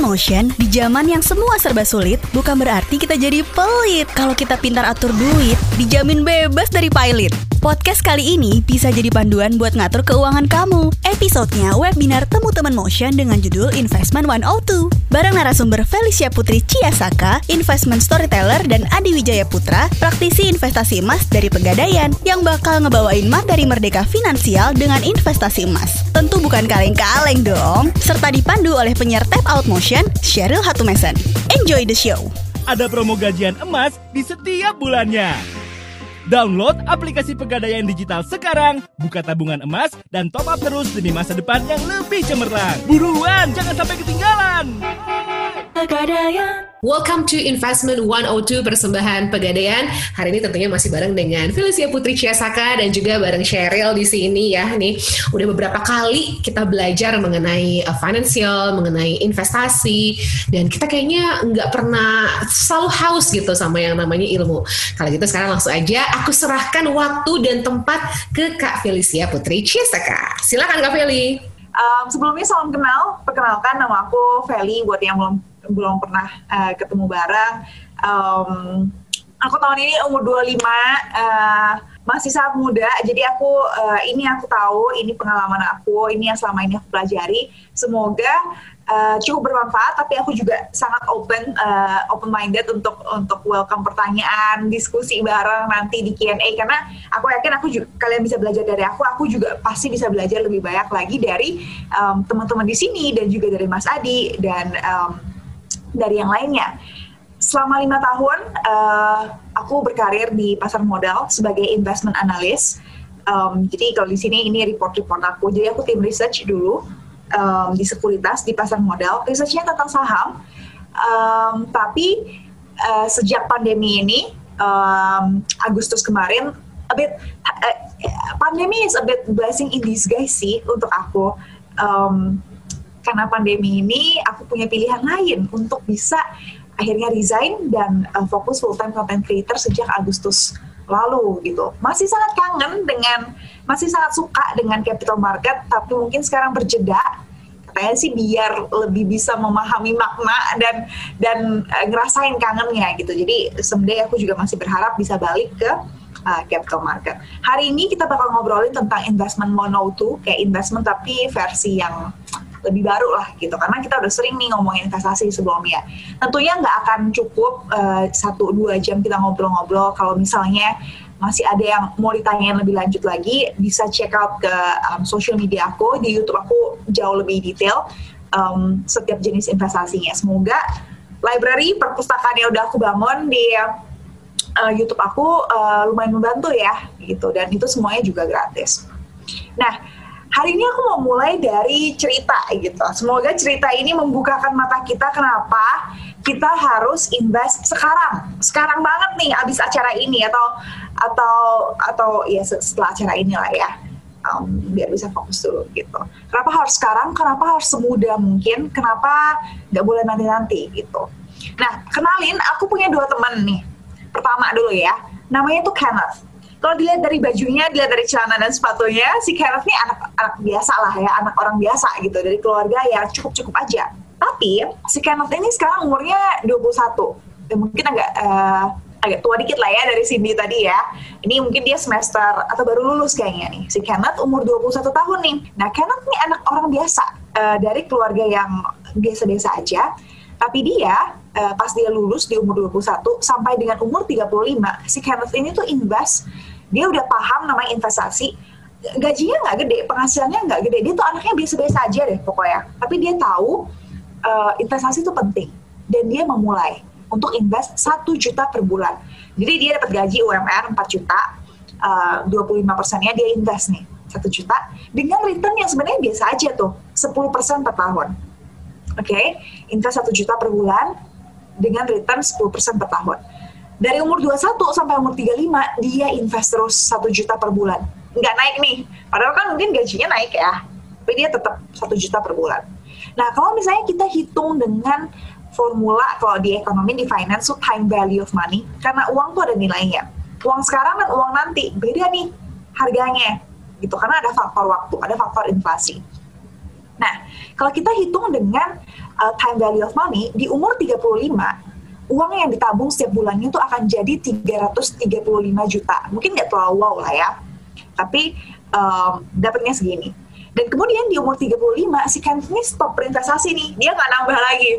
Motion, di zaman yang semua serba sulit, bukan berarti kita jadi pelit. Kalau kita pintar atur duit, dijamin bebas dari pilot. Podcast kali ini bisa jadi panduan buat ngatur keuangan kamu. Episodenya webinar Temu Teman Motion dengan judul Investment 102. Bareng narasumber Felicia Putri Ciasaka, investment storyteller, dan Adi Wijaya Putra, praktisi investasi emas dari Pegadaian, yang bakal ngebawain materi merdeka finansial dengan investasi emas. Tentu bukan kaleng-kaleng dong, serta dipandu oleh penyiar Tap Out Motion, Cheryl Hatumesen. Enjoy the show! Ada promo gajian emas di setiap bulannya. Download aplikasi Pegadaian Digital sekarang, buka tabungan emas, dan top up terus demi masa depan yang lebih cemerlang. Buruan, jangan sampai ketinggalan! Pegadaian. Welcome to Investment 102 persembahan Pegadaian. Hari ini tentunya masih bareng dengan Felicia Putri Ciasaka dan juga bareng Cheryl di sini ya. Nih, udah beberapa kali kita belajar mengenai uh, financial, mengenai investasi dan kita kayaknya nggak pernah selalu haus gitu sama yang namanya ilmu. Kalau gitu sekarang langsung aja aku serahkan waktu dan tempat ke Kak Felicia Putri Ciasaka. Silakan Kak Feli. Um, sebelumnya salam kenal, perkenalkan nama aku Feli buat yang belum belum pernah uh, ketemu bareng. Um, aku tahun ini umur 25, uh, masih sangat muda. Jadi aku uh, ini aku tahu, ini pengalaman aku, ini yang selama ini aku pelajari. Semoga uh, cukup bermanfaat. Tapi aku juga sangat open, uh, open minded untuk untuk welcome pertanyaan, diskusi bareng nanti di Q&A. Karena aku yakin aku juga kalian bisa belajar dari aku. Aku juga pasti bisa belajar lebih banyak lagi dari um, teman-teman di sini dan juga dari Mas Adi dan um, dari yang lainnya. Selama lima tahun, uh, aku berkarir di pasar modal sebagai investment analyst. Um, jadi kalau di sini ini report-report aku. Jadi aku tim research dulu um, di sekuritas di pasar modal. Researchnya tentang saham. Um, tapi uh, sejak pandemi ini um, Agustus kemarin, a bit uh, pandemi is a bit blessing in disguise sih untuk aku. Um, karena pandemi ini aku punya pilihan lain untuk bisa akhirnya resign dan uh, fokus full time content creator sejak Agustus lalu gitu. Masih sangat kangen dengan masih sangat suka dengan capital market tapi mungkin sekarang berjeda katanya sih biar lebih bisa memahami makna dan dan uh, ngerasain kangennya gitu. Jadi someday aku juga masih berharap bisa balik ke uh, capital market. Hari ini kita bakal ngobrolin tentang investment mono tuh kayak investment tapi versi yang lebih baru lah gitu. Karena kita udah sering nih ngomongin investasi sebelumnya tentunya nggak akan cukup eh, satu uh, dua jam kita ngobrol-ngobrol. Kalau misalnya masih ada yang mau ditanyain lebih lanjut lagi bisa check out ke um, social media aku. Di YouTube aku jauh lebih detail um, setiap jenis investasinya. Semoga library perpustakaan yang udah aku bangun di uh, YouTube aku uh, lumayan membantu ya gitu. Dan itu semuanya juga gratis. Nah hari ini aku mau mulai dari cerita gitu. Semoga cerita ini membukakan mata kita kenapa kita harus invest sekarang, sekarang banget nih abis acara ini atau atau atau ya setelah acara ini lah ya. Um, biar bisa fokus dulu gitu. Kenapa harus sekarang? Kenapa harus semudah mungkin? Kenapa nggak boleh nanti-nanti gitu? Nah, kenalin, aku punya dua teman nih. Pertama dulu ya, namanya tuh Kenneth kalau dilihat dari bajunya, dilihat dari celana dan sepatunya, si Kenneth ini anak anak biasa lah ya, anak orang biasa gitu dari keluarga yang cukup-cukup aja. Tapi si Kenneth ini sekarang umurnya 21. Ya, mungkin agak uh, agak tua dikit lah ya dari Cindy tadi ya. Ini mungkin dia semester atau baru lulus kayaknya nih. Si Kenneth umur 21 tahun nih. Nah, Kenneth ini anak orang biasa uh, dari keluarga yang biasa-biasa aja. Tapi dia uh, pas dia lulus di umur 21 sampai dengan umur 35, si Kenneth ini tuh invest dia udah paham namanya investasi. Gajinya nggak gede penghasilannya nggak gede. Dia tuh anaknya biasa-biasa aja deh pokoknya. Tapi dia tahu uh, investasi itu penting. Dan dia memulai untuk invest satu juta per bulan. Jadi dia dapat gaji UMR 4 juta uh, 25 persennya dia invest nih satu juta. Dengan return yang sebenarnya biasa aja tuh 10 persen per tahun. Oke okay? invest satu juta per bulan dengan return 10 persen per tahun dari umur 21 sampai umur 35 dia invest terus 1 juta per bulan. Nggak naik nih. Padahal kan mungkin gajinya naik ya tapi dia tetap 1 juta per bulan. Nah kalau misalnya kita hitung dengan formula kalau di ekonomi di finance itu time value of money karena uang tuh ada nilainya. Uang sekarang dan uang nanti beda nih harganya gitu. Karena ada faktor waktu ada faktor inflasi. Nah, kalau kita hitung dengan uh, time value of money, di umur 35, uang yang ditabung setiap bulannya itu akan jadi 335 juta. Mungkin nggak terlalu wow lah ya, tapi um, dapatnya segini. Dan kemudian di umur 35, si Kenneth ini stop berinvestasi nih, dia nggak nambah lagi.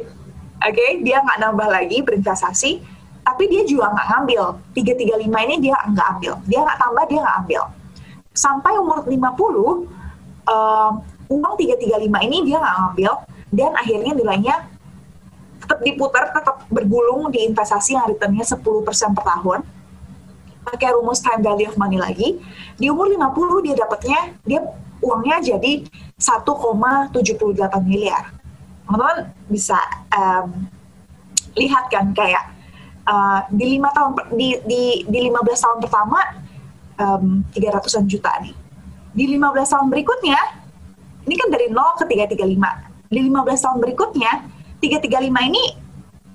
Oke, okay? dia nggak nambah lagi berinvestasi, tapi dia juga nggak ngambil. 335 ini dia nggak ambil. Dia nggak tambah, dia nggak ambil. Sampai umur 50, um, uang 335 ini dia nggak ngambil, dan akhirnya nilainya tetap diputar, tetap bergulung di investasi yang returnnya 10% per tahun. Pakai rumus time value of money lagi, di umur 50 dia dapatnya, dia uangnya jadi 1,78 miliar. Teman-teman bisa um, lihat kan kayak uh, di lima tahun di di di 15 tahun pertama um, 300-an juta nih. Di 15 tahun berikutnya ini kan dari 0 ke 335. Di 15 tahun berikutnya 335 ini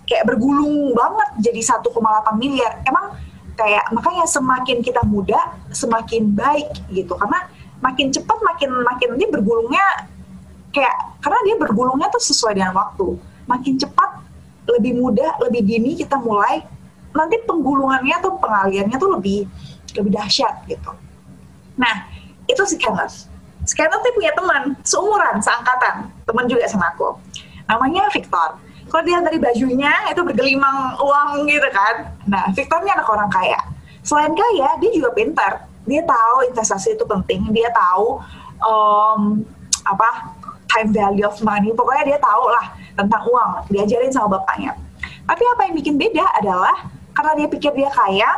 kayak bergulung banget jadi 1,8 miliar. Emang kayak makanya semakin kita muda semakin baik gitu karena makin cepat makin makin dia bergulungnya kayak karena dia bergulungnya tuh sesuai dengan waktu. Makin cepat lebih mudah, lebih dini kita mulai nanti penggulungannya tuh pengaliannya tuh lebih lebih dahsyat gitu. Nah, itu si Kenneth. Si Kenneth tuh punya teman seumuran, seangkatan, teman juga sama aku namanya Victor. Kalau dia dari bajunya itu bergelimang uang gitu kan. Nah, Victor ini anak orang kaya. Selain kaya, dia juga pintar. Dia tahu investasi itu penting. Dia tahu um, apa time value of money. Pokoknya dia tahu lah tentang uang. Diajarin sama bapaknya. Tapi apa yang bikin beda adalah karena dia pikir dia kaya,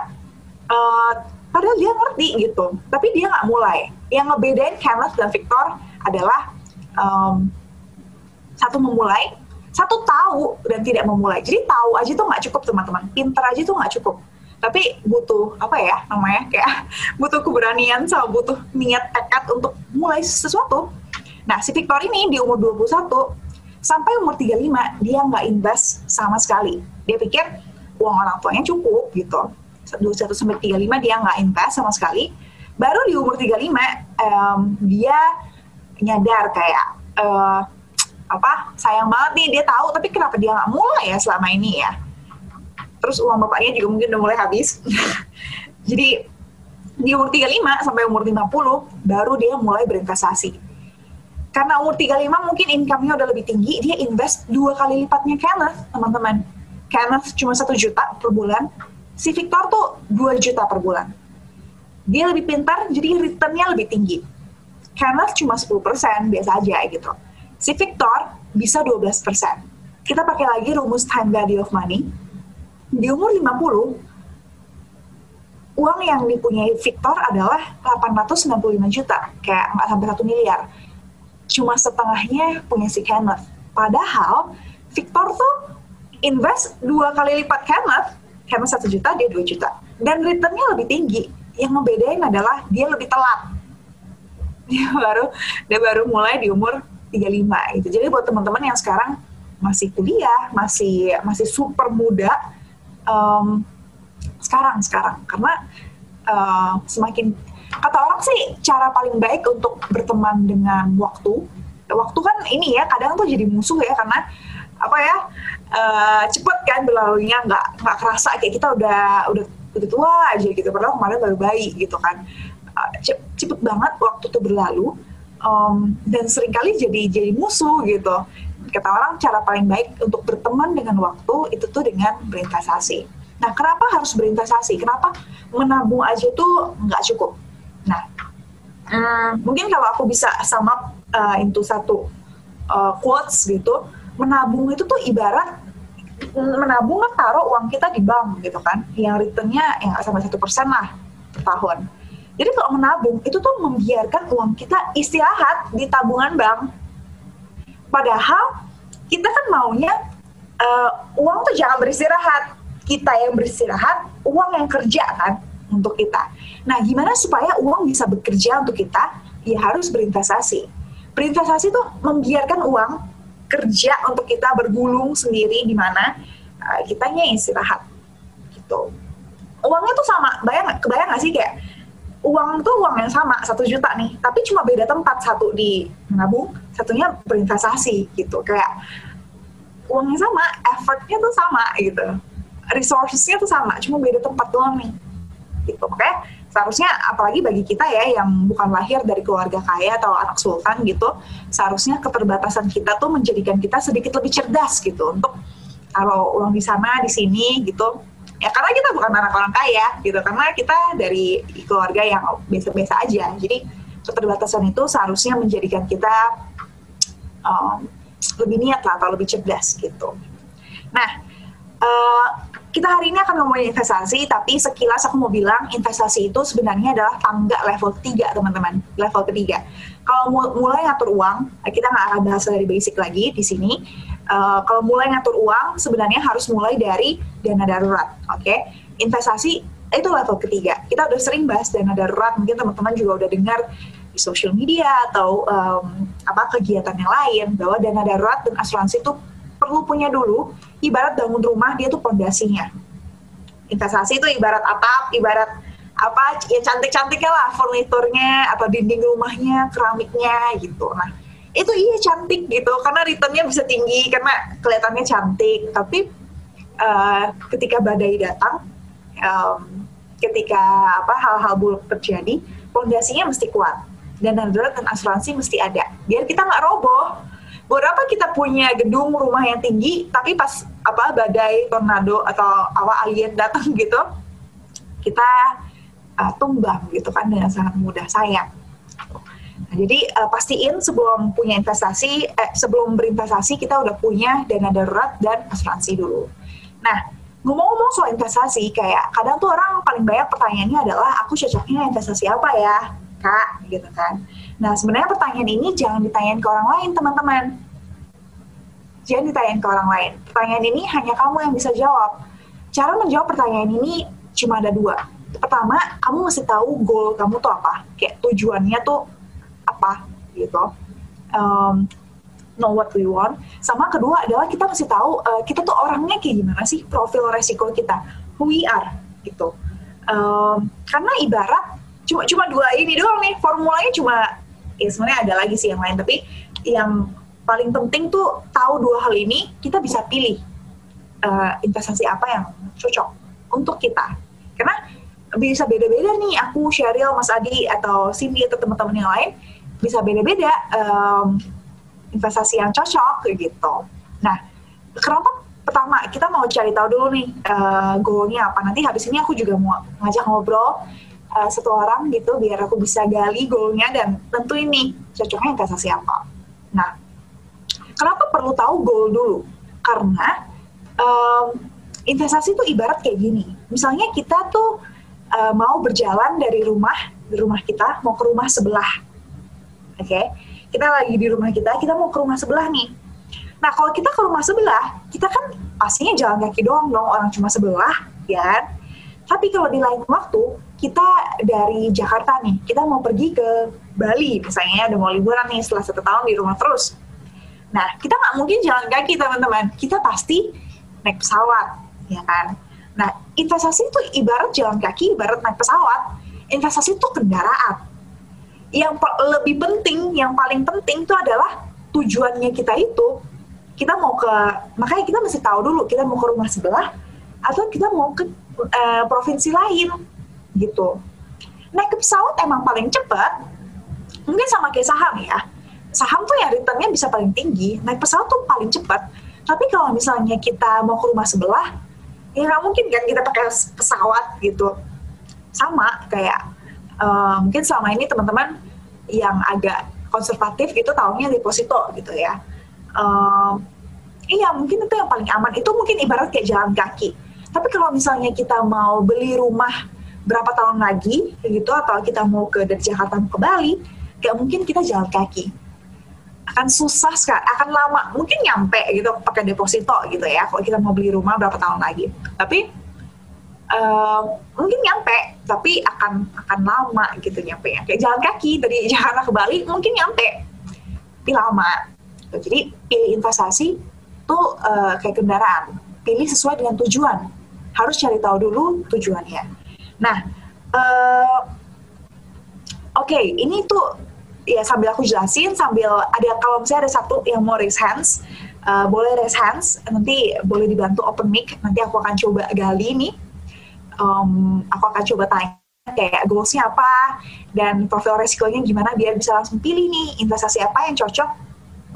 uh, padahal dia ngerti gitu. Tapi dia nggak mulai. Yang ngebedain Kenneth dan Victor adalah um, satu memulai, satu tahu dan tidak memulai. Jadi tahu aja tuh nggak cukup teman-teman, pinter aja tuh nggak cukup. Tapi butuh apa ya namanya kayak butuh keberanian sama butuh niat tekad untuk mulai sesuatu. Nah si Victor ini di umur 21 sampai umur 35 dia nggak invest sama sekali. Dia pikir uang orang tuanya cukup gitu. 21 sampai 35 dia nggak invest sama sekali. Baru di umur 35 um, dia nyadar kayak uh, apa sayang banget nih dia tahu tapi kenapa dia nggak mulai ya selama ini ya? Terus uang bapaknya juga mungkin udah mulai habis. Jadi di umur 35 sampai umur 50 baru dia mulai berinvestasi. Karena umur 35 mungkin income-nya udah lebih tinggi dia invest dua kali lipatnya Kenneth teman-teman. Kenneth cuma satu juta per bulan si Victor tuh 2 juta per bulan. Dia lebih pintar jadi return-nya lebih tinggi. Kenneth cuma 10% biasa aja gitu Si Victor bisa 12%. Kita pakai lagi rumus time value of money. Di umur 50, uang yang dipunyai Victor adalah 895 juta, kayak nggak sampai 1 miliar. Cuma setengahnya punya si Kenneth. Padahal Victor tuh invest dua kali lipat Kenneth, Kenneth 1 juta, dia 2 juta. Dan returnnya lebih tinggi. Yang membedain adalah dia lebih telat. Dia baru dia baru mulai di umur 35 gitu. Jadi buat teman-teman yang sekarang masih kuliah, masih masih super muda, um, sekarang sekarang karena uh, semakin kata orang sih cara paling baik untuk berteman dengan waktu. Waktu kan ini ya kadang tuh jadi musuh ya karena apa ya uh, cepet kan berlalunya nggak nggak kerasa kayak kita udah udah udah tua aja gitu padahal kemarin baru bayi gitu kan uh, cepet banget waktu tuh berlalu um, dan sering kali jadi jadi musuh gitu. Kata orang cara paling baik untuk berteman dengan waktu itu tuh dengan berinvestasi. Nah, kenapa harus berinvestasi? Kenapa menabung aja tuh nggak cukup? Nah, um, mungkin kalau aku bisa sama uh, into satu uh, quotes gitu, menabung itu tuh ibarat menabung kan taruh uang kita di bank gitu kan, yang returnnya yang sampai satu persen lah per tahun jadi kalau menabung itu tuh membiarkan uang kita istirahat di tabungan bank. Padahal kita kan maunya uh, uang tuh jangan beristirahat. Kita yang beristirahat, uang yang kerja kan untuk kita. Nah, gimana supaya uang bisa bekerja untuk kita? Ya harus berinvestasi. Berinvestasi tuh membiarkan uang kerja untuk kita bergulung sendiri di mana uh, kitanya istirahat gitu. Uangnya tuh sama, bayang kebayang gak sih kayak uang tuh uang yang sama satu juta nih. Tapi cuma beda tempat satu di menabung satunya berinvestasi gitu. Kayak uangnya sama effortnya tuh sama gitu. Resourcesnya tuh sama cuma beda tempat doang nih. Gitu. Makanya seharusnya apalagi bagi kita ya yang bukan lahir dari keluarga kaya atau anak sultan gitu seharusnya keterbatasan kita tuh menjadikan kita sedikit lebih cerdas gitu. Untuk kalau uang di sana di sini gitu ya karena kita bukan anak orang kaya gitu. Karena kita dari keluarga yang biasa-biasa aja. Jadi keterbatasan itu seharusnya menjadikan kita um, lebih niat lah atau lebih cerdas gitu. Nah uh, kita hari ini akan ngomongin investasi tapi sekilas aku mau bilang investasi itu sebenarnya adalah tangga level ketiga teman-teman. Level ketiga. Kalau mulai ngatur uang kita nggak akan bahas dari basic lagi di sini. Uh, kalau mulai ngatur uang sebenarnya harus mulai dari dana darurat, oke? Okay? Investasi itu level ketiga. Kita udah sering bahas dana darurat, mungkin teman-teman juga udah dengar di social media atau um, apa kegiatan yang lain bahwa dana darurat dan asuransi itu perlu punya dulu. Ibarat bangun rumah dia tuh pondasinya. Investasi itu ibarat atap, ibarat apa ya cantik-cantiknya lah furniturnya atau dinding rumahnya, keramiknya gitu. Nah, itu iya cantik gitu karena returnnya bisa tinggi karena kelihatannya cantik tapi uh, ketika badai datang um, ketika apa hal-hal buruk terjadi fondasinya mesti kuat. Dan darurat dan asuransi mesti ada. Biar kita nggak roboh. Berapa kita punya gedung rumah yang tinggi tapi pas apa badai tornado atau awal alien datang gitu kita uh, tumbang gitu kan dengan sangat mudah. Sayang. Nah, jadi uh, pastiin sebelum punya investasi, eh, sebelum berinvestasi kita udah punya dana darurat dan asuransi dulu. Nah, ngomong-ngomong soal investasi, kayak kadang tuh orang paling banyak pertanyaannya adalah aku cocoknya investasi apa ya, kak, gitu kan. Nah, sebenarnya pertanyaan ini jangan ditanyain ke orang lain, teman-teman. Jangan ditanyain ke orang lain. Pertanyaan ini hanya kamu yang bisa jawab. Cara menjawab pertanyaan ini cuma ada dua. Pertama, kamu mesti tahu goal kamu tuh apa, kayak tujuannya tuh apa gitu um, know what we want. Sama kedua adalah kita mesti tahu uh, kita tuh orangnya kayak gimana sih profil resiko kita. Who we are gitu. Um, karena ibarat cuma cuma dua ini doang nih formulanya cuma ya sebenarnya ada lagi sih yang lain. Tapi yang paling penting tuh tahu dua hal ini kita bisa pilih uh, investasi apa yang cocok untuk kita. Karena bisa beda-beda nih aku Sheryl, Mas Adi atau Cindy atau teman-teman yang lain bisa beda-beda. Um, investasi yang cocok gitu. Nah, kenapa pertama kita mau cari tahu dulu nih uh, goalnya apa. Nanti habis ini aku juga mau ngajak ngobrol uh, satu orang gitu biar aku bisa gali goalnya dan tentu ini cocoknya investasi apa. Nah, kenapa perlu tahu goal dulu? Karena um, investasi itu ibarat kayak gini. Misalnya kita tuh uh, mau berjalan dari rumah rumah kita mau ke rumah sebelah oke okay? Kita lagi di rumah kita kita mau ke rumah sebelah nih. Nah kalau kita ke rumah sebelah kita kan pastinya jalan kaki doang dong orang cuma sebelah ya kan? tapi kalau di lain waktu kita dari Jakarta nih kita mau pergi ke Bali. Misalnya udah mau liburan nih setelah satu tahun di rumah terus. Nah kita nggak mungkin jalan kaki teman-teman. Kita pasti naik pesawat ya kan? Nah investasi itu ibarat jalan kaki ibarat naik pesawat. Investasi itu kendaraan yang lebih penting, yang paling penting itu adalah tujuannya kita itu kita mau ke makanya kita mesti tahu dulu kita mau ke rumah sebelah atau kita mau ke uh, provinsi lain gitu. Naik ke pesawat emang paling cepat, mungkin sama kayak saham ya. Saham tuh ya returnnya bisa paling tinggi, naik pesawat tuh paling cepat. Tapi kalau misalnya kita mau ke rumah sebelah, ya nggak mungkin kan kita pakai pesawat gitu. Sama kayak uh, mungkin selama ini teman-teman yang agak konservatif itu tahunya deposito gitu ya. Uh, iya mungkin itu yang paling aman. Itu mungkin ibarat kayak jalan kaki. Tapi kalau misalnya kita mau beli rumah berapa tahun lagi gitu atau kita mau ke dari Jakarta ke Bali, kayak mungkin kita jalan kaki akan susah sekali, akan lama, mungkin nyampe gitu pakai deposito gitu ya. Kalau kita mau beli rumah berapa tahun lagi, tapi uh, mungkin nyampe tapi akan akan lama gitu nyampe ya kayak jalan kaki dari Jakarta ke Bali mungkin nyampe tapi lama jadi pilih investasi tuh uh, kayak kendaraan pilih sesuai dengan tujuan harus cari tahu dulu tujuannya nah uh, Oke, ini tuh ya sambil aku jelasin sambil ada kalau misalnya ada satu yang mau raise hands, uh, boleh raise hands. Nanti boleh dibantu open mic. Nanti aku akan coba gali nih. Um, aku akan coba tanya kayak goalsnya apa dan profil resikonya gimana biar bisa langsung pilih nih investasi apa yang cocok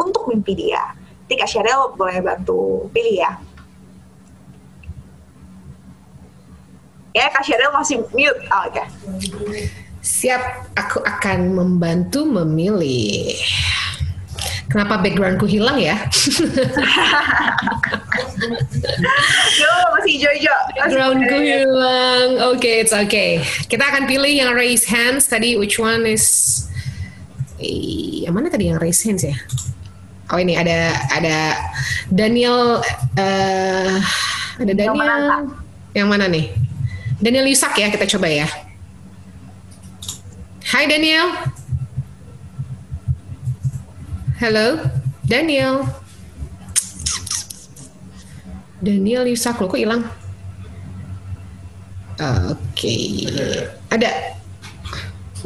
untuk mimpi dia. Nanti Kak Cheryl boleh bantu pilih ya. Ya, Kak Cheryl masih mute. Oh, Oke. Siap, aku akan membantu memilih. Kenapa backgroundku hilang ya? Yo, masih. Masih Backgroundku hijau-hijau. hilang. Oke, okay, it's okay. Kita akan pilih yang raise hands. Tadi which one is... Eh, yang mana tadi yang raise hands ya? Oh ini ada ada Daniel eh ada Yang mana, Daniel yang mana nih? Daniel Yusak ya kita coba ya. Hai Daniel. Hello Daniel. Daniel Yusak lo kok hilang? Oke. Ada.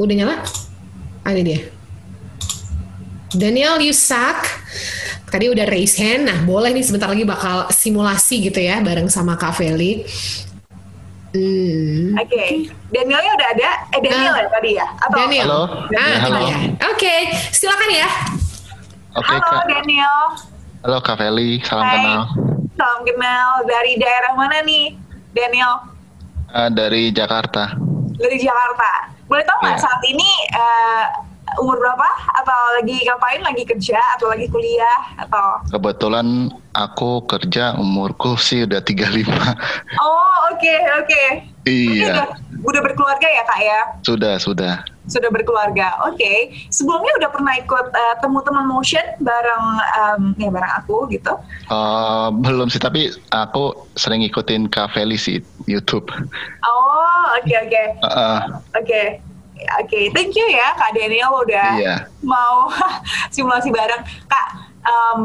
Udah nyala? Ada dia. Daniel Yusak tadi udah raise hand. Nah, boleh nih sebentar lagi bakal simulasi gitu ya bareng sama Kak Feli. Hmm. Oke, Danielnya udah ada. Eh Daniel Nah. ya tadi ya? Atau Daniel. Halo. Ah, Ya, halo. Oke, silakan ya. Oke Halo Kak. Daniel. Halo Kak Feli, salam Hai. kenal. Salam kenal. Dari daerah mana nih, Daniel? Eh, dari Jakarta. Dari Jakarta. Boleh tahu nggak Iya. saat ini eh, umur berapa? Atau lagi ngapain? Lagi kerja atau lagi kuliah atau? Kebetulan aku kerja umurku sih udah 35. Oh oke oke. Berarti iya, Udah, udah berkeluarga ya kak ya? sudah sudah. Sudah berkeluarga. Oke. Sebelumnya udah pernah ikut eh, temu teman motion bareng em, ya bareng aku gitu. Eh, belum sih, tapi aku sering ikutin Kak Feli sih YouTube. Oh oke oke. Eh, eh, Oke, oke, thank you ya Kak Daniel udah Iya. mau simulasi bareng. Kak, em,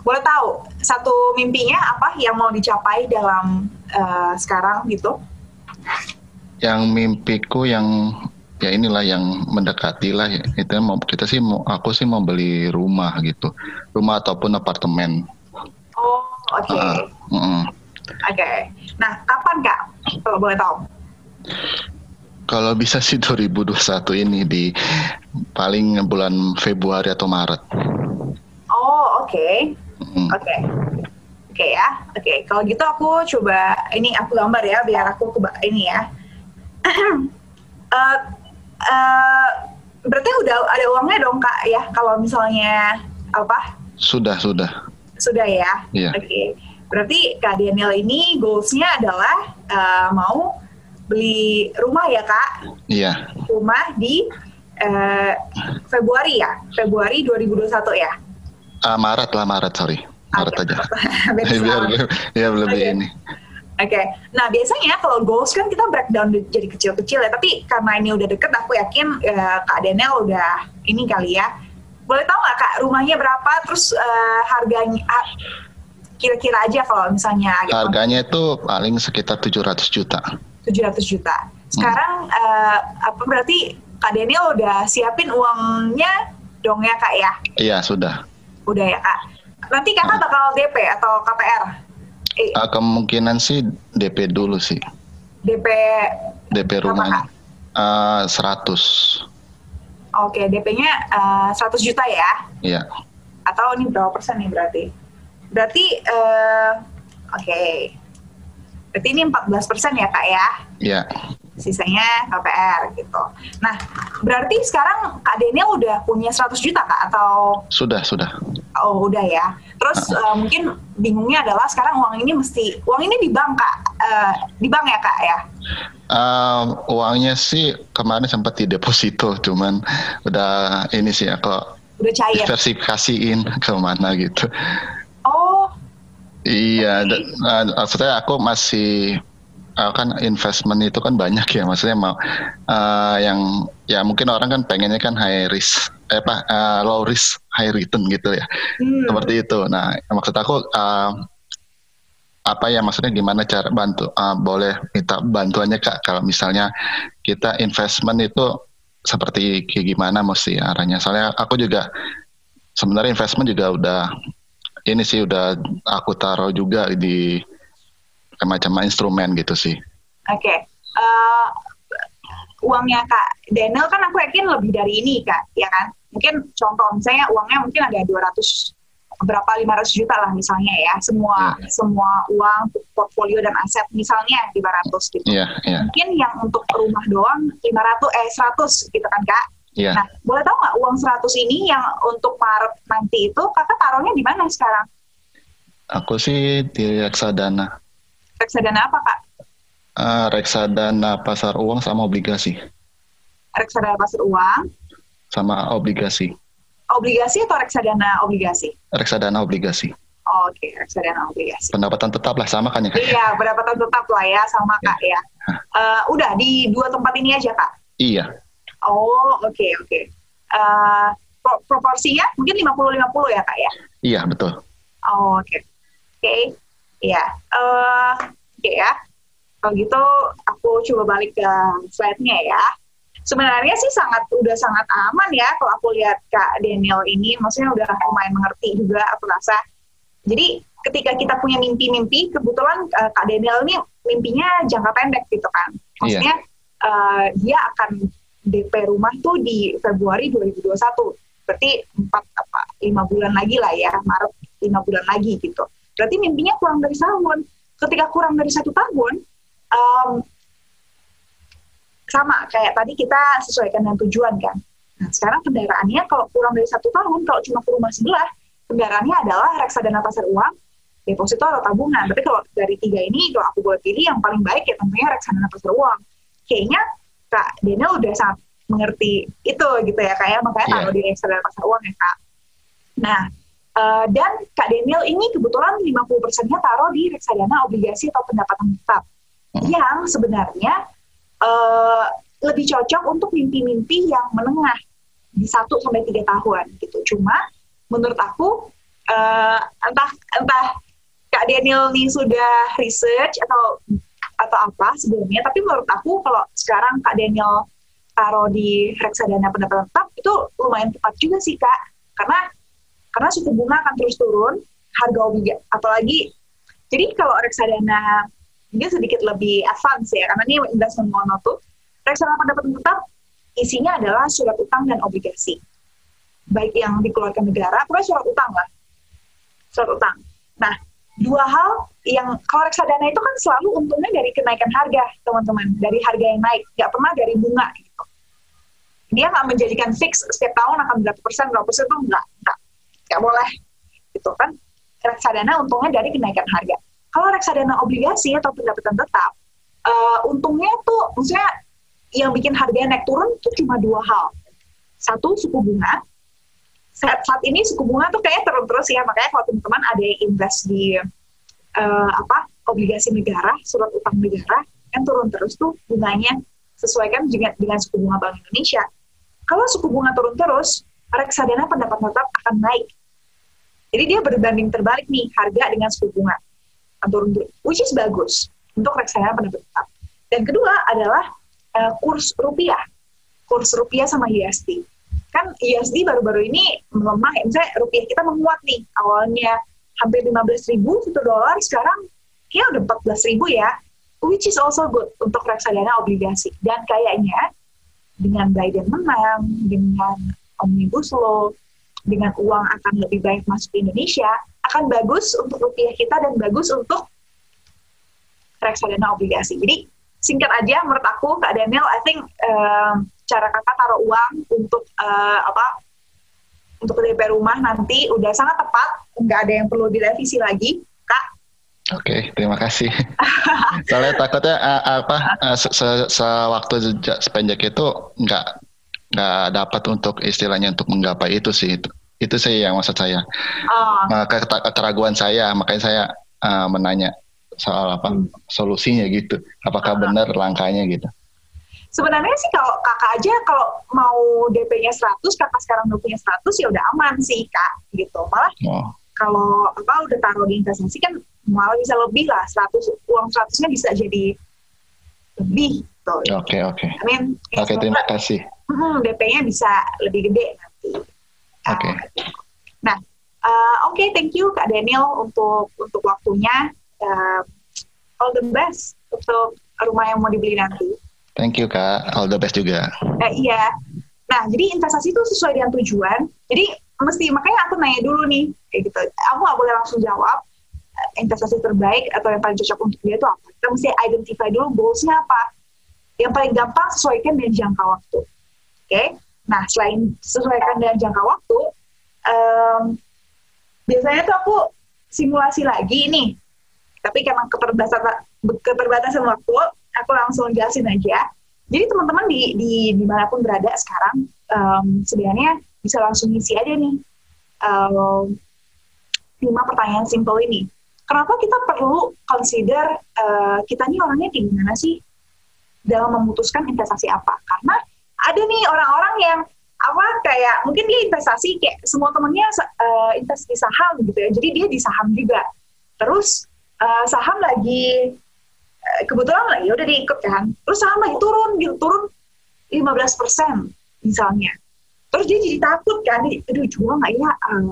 boleh tahu satu mimpinya apa yang mau dicapai dalam eh, sekarang gitu? yang mimpiku yang ya inilah yang mendekati lah ya. Itu mau kita sih mau aku sih mau beli rumah gitu. Rumah ataupun apartemen. Oh, oke, Eh, mm-mm. oke. Nah, kapan Kak? Kalau boleh tahu? Kalau bisa sih 2021 ini di paling bulan Februari atau Maret. Oh, oke, Mm. oke, oke ya, oke. Kalau gitu aku coba ini aku gambar ya biar aku keba ini ya. Eh, eh, berarti udah ada uangnya dong kak ya kalau misalnya apa Sudah, sudah. sudah ya Iya. oke berarti kak Daniel ini goalsnya adalah eh, mau beli rumah ya kak Iya, rumah di eh, Februari ya Februari 2021 ya Ah, Maret lah Maret, sorry. Maret Oke. aja. Biar ya lebih Oke. ini. Oke, nah biasanya kalau goals kan kita breakdown di- jadi kecil-kecil ya, tapi karena ini udah deket, aku yakin eh, Kak Daniel udah ini kali ya. Boleh tahu nggak Kak, rumahnya berapa, terus eh, harganya, ah, kira-kira aja kalau misalnya gitu, Harganya itu paling sekitar 700 juta. 700 juta. Sekarang eh, apa berarti Kak Daniel udah siapin uangnya dong ya Kak ya? Iya, sudah. Udah ya Kak. Nanti Kakak bakal DP atau KPR? Eh, Ah, kemungkinan sih DP dulu sih. DP DP rumahnya. Kak? Ah, 100. Oke, DP-nya eh, 100 juta ya? Iya. Atau ini berapa persen nih berarti? Berarti, eh, oke. Berarti ini 14 persen ya kak ya? Iya. Sisanya KPR gitu. Nah, berarti sekarang Kak Daniel udah punya 100 juta kak? Atau, Sudah, sudah. oh udah ya? Terus eh, mungkin bingungnya adalah sekarang uang ini mesti, uang ini di bank kak? Eh, di bank ya kak ya? Ah, uangnya sih kemarin sempat di deposito, cuman udah ini sih aku Udah cair? diversifikasiin ke mana gitu. Oh, Iya, uh, maksudnya aku masih uh, kan investment itu kan banyak ya, maksudnya mau uh, yang ya mungkin orang kan pengennya kan high risk, eh, apa uh, low risk high return gitu ya, hmm. seperti itu. Nah, maksud aku uh, apa ya maksudnya gimana cara bantu uh, boleh minta bantuannya kak kalau misalnya kita investment itu seperti kayak gimana mesti arahnya. Soalnya aku juga sebenarnya investment juga udah ini sih udah aku taruh juga di macam instrumen gitu sih. Oke. Okay. Uh, uangnya Kak Daniel kan aku yakin lebih dari ini Kak, ya kan? Mungkin contoh misalnya uangnya mungkin ada 200 berapa 500 juta lah misalnya ya semua yeah. semua uang portfolio dan aset misalnya 500 gitu. Yeah, yeah. Mungkin yang untuk rumah doang 500 eh 100 gitu kan Kak. Yeah. Nah, boleh tahu nggak uang 100 ini yang untuk Maret nanti itu Kakak taruhnya di mana sekarang? Aku sih di reksadana. Reksadana apa Kak? Uh, reksadana pasar uang sama obligasi. Reksadana pasar uang? Sama obligasi obligasi atau reksadana obligasi? Reksadana obligasi. Oke, okay. reksadana obligasi. Pendapatan tetap lah sama kan ya? Iya, pendapatan tetap lah ya sama kak ya. Uh, udah di dua tempat ini aja kak? Iya. Oh oke okay, oke. Okay. Uh, eh, pro proporsinya mungkin 50-50 ya kak ya? Iya betul. Oh, oke. Okay. Oke, okay. iya. Uh, oke okay, ya. Kalau gitu aku coba balik ke slide-nya ya sebenarnya sih sangat udah sangat aman ya kalau aku lihat Kak Daniel ini maksudnya udah lumayan mengerti juga aku rasa jadi ketika kita punya mimpi-mimpi kebetulan uh, Kak Daniel ini mimpinya jangka pendek gitu kan maksudnya yeah. uh, dia akan DP rumah tuh di Februari 2021 berarti empat apa lima bulan lagi lah ya Maret lima bulan lagi gitu berarti mimpinya kurang dari setahun ketika kurang dari satu tahun um, sama kayak tadi kita sesuaikan dengan tujuan kan. Nah sekarang kendaraannya kalau kurang dari satu tahun, kalau cuma ke rumah sebelah, kendaraannya adalah reksadana pasar uang, deposito atau tabungan. Tapi kalau dari tiga ini, kalau aku boleh pilih yang paling baik ya tentunya reksadana pasar uang. Kayaknya Kak Daniel udah sangat mengerti itu gitu ya kayak ya. makanya yeah. taruh di reksadana pasar uang ya Kak. Nah, uh, dan Kak Daniel ini kebetulan 50 persennya taruh di reksadana obligasi atau pendapatan tetap. Hmm. Yang sebenarnya uh, lebih cocok untuk mimpi-mimpi yang menengah di satu sampai tiga tahun gitu. Cuma menurut aku uh, entah entah Kak Daniel nih sudah research atau atau apa sebelumnya, tapi menurut aku kalau sekarang Kak Daniel taruh di reksadana pendapatan tetap itu lumayan tepat juga sih Kak, karena karena suku bunga akan terus turun, harga obligasi apalagi jadi kalau reksadana dia sedikit lebih advance ya karena ini investment mono tuh reksadana pendapatan tetap isinya adalah surat utang dan obligasi. Baik yang dikeluarkan negara pokoknya surat utang lah. Surat utang. Nah dua hal yang kalau reksadana itu kan selalu untungnya dari kenaikan harga teman-teman. Dari harga yang naik. Nggak pernah dari bunga gitu. Dia nggak menjadikan fix setiap tahun akan berapa persen berapa persen itu nggak nggak nggak boleh gitu kan. Reksadana untungnya dari kenaikan harga. Kalau reksadana obligasi atau pendapatan tetap, uh, untungnya tuh, maksudnya yang bikin harganya naik turun itu cuma dua hal. Satu, suku bunga. Saat, ini suku bunga tuh kayaknya turun terus ya, makanya kalau teman-teman ada yang invest di uh, apa obligasi negara, surat utang negara, kan turun terus tuh bunganya sesuaikan dengan, dengan suku bunga Bank Indonesia. Kalau suku bunga turun terus, reksadana pendapatan tetap akan naik. Jadi dia berbanding terbalik nih harga dengan suku bunga turun which is bagus untuk reksadana pendapat tetap. Dan kedua adalah uh, kurs rupiah, kurs rupiah sama USD. Kan USD baru-baru ini melemah, ya. misalnya rupiah kita menguat nih, awalnya hampir 15 ribu satu dolar, sekarang kayaknya udah 14 ribu ya, which is also good untuk reksadana obligasi. Dan kayaknya dengan Biden menang, dengan Omnibus Law, dengan uang akan lebih banyak masuk ke Indonesia, akan bagus untuk rupiah kita dan bagus untuk reksadana obligasi. Jadi singkat aja menurut aku Kak Daniel, I think um, cara kakak taruh uang untuk uh, apa untuk DP rumah nanti udah sangat tepat, nggak ada yang perlu direvisi lagi, Kak. Oke, okay, terima kasih. Soalnya takutnya uh, apa uh, se -se sewaktu sepanjang itu nggak nggak dapat untuk istilahnya untuk menggapai itu sih itu itu sih yang maksud saya. Oh. Uh, keraguan saya, makanya saya uh, menanya soal apa hmm. solusinya gitu. Apakah uh benar langkahnya gitu? Sebenarnya sih kalau kakak aja kalau mau DP-nya 100, kakak sekarang udah punya 100 ya udah aman sih kak gitu. Malah oh. kalau apa udah taruh di investasi kan malah bisa lebih lah 100 uang 100-nya bisa jadi lebih gitu. Oke oke. I mean, ya Oke terima kasih. hmm, DP-nya bisa lebih gede nanti. Oke. Ah, Nah, uh, oke, thank you Kak Daniel untuk untuk waktunya. Uh, all the best untuk rumah yang mau dibeli nanti. Thank you kak. All the best juga. Eh, iya. Nah, jadi investasi itu sesuai dengan tujuan. Jadi mesti makanya aku nanya dulu nih, kayak gitu. Aku nggak boleh langsung jawab eh, investasi terbaik atau yang paling cocok untuk dia itu apa. Kita mesti identify dulu goalsnya apa. Yang paling gampang sesuaikan dengan jangka waktu. Oke. Nah, selain sesuaikan dengan jangka waktu, em, biasanya tuh aku simulasi lagi nih. Tapi karena keterbatasan keterbatasan waktu, aku langsung jelasin aja. Jadi teman-teman di, di di mana pun berada sekarang, em, sebenarnya bisa langsung ngisi aja nih em, lima pertanyaan simple ini. Kenapa kita perlu consider eh, kita nih orangnya kayak gimana sih dalam memutuskan investasi apa? Karena ada nih orang-orang yang apa kayak mungkin dia investasi kayak semua temennya eh, investasi saham gitu ya. Jadi dia di saham juga. Terus eh, saham lagi kebetulan lagi udah diikut kan. Terus saham lagi turun gitu, turun 15% misalnya. Terus dia jadi takut kan, dia, aduh jual nggak ya? Em,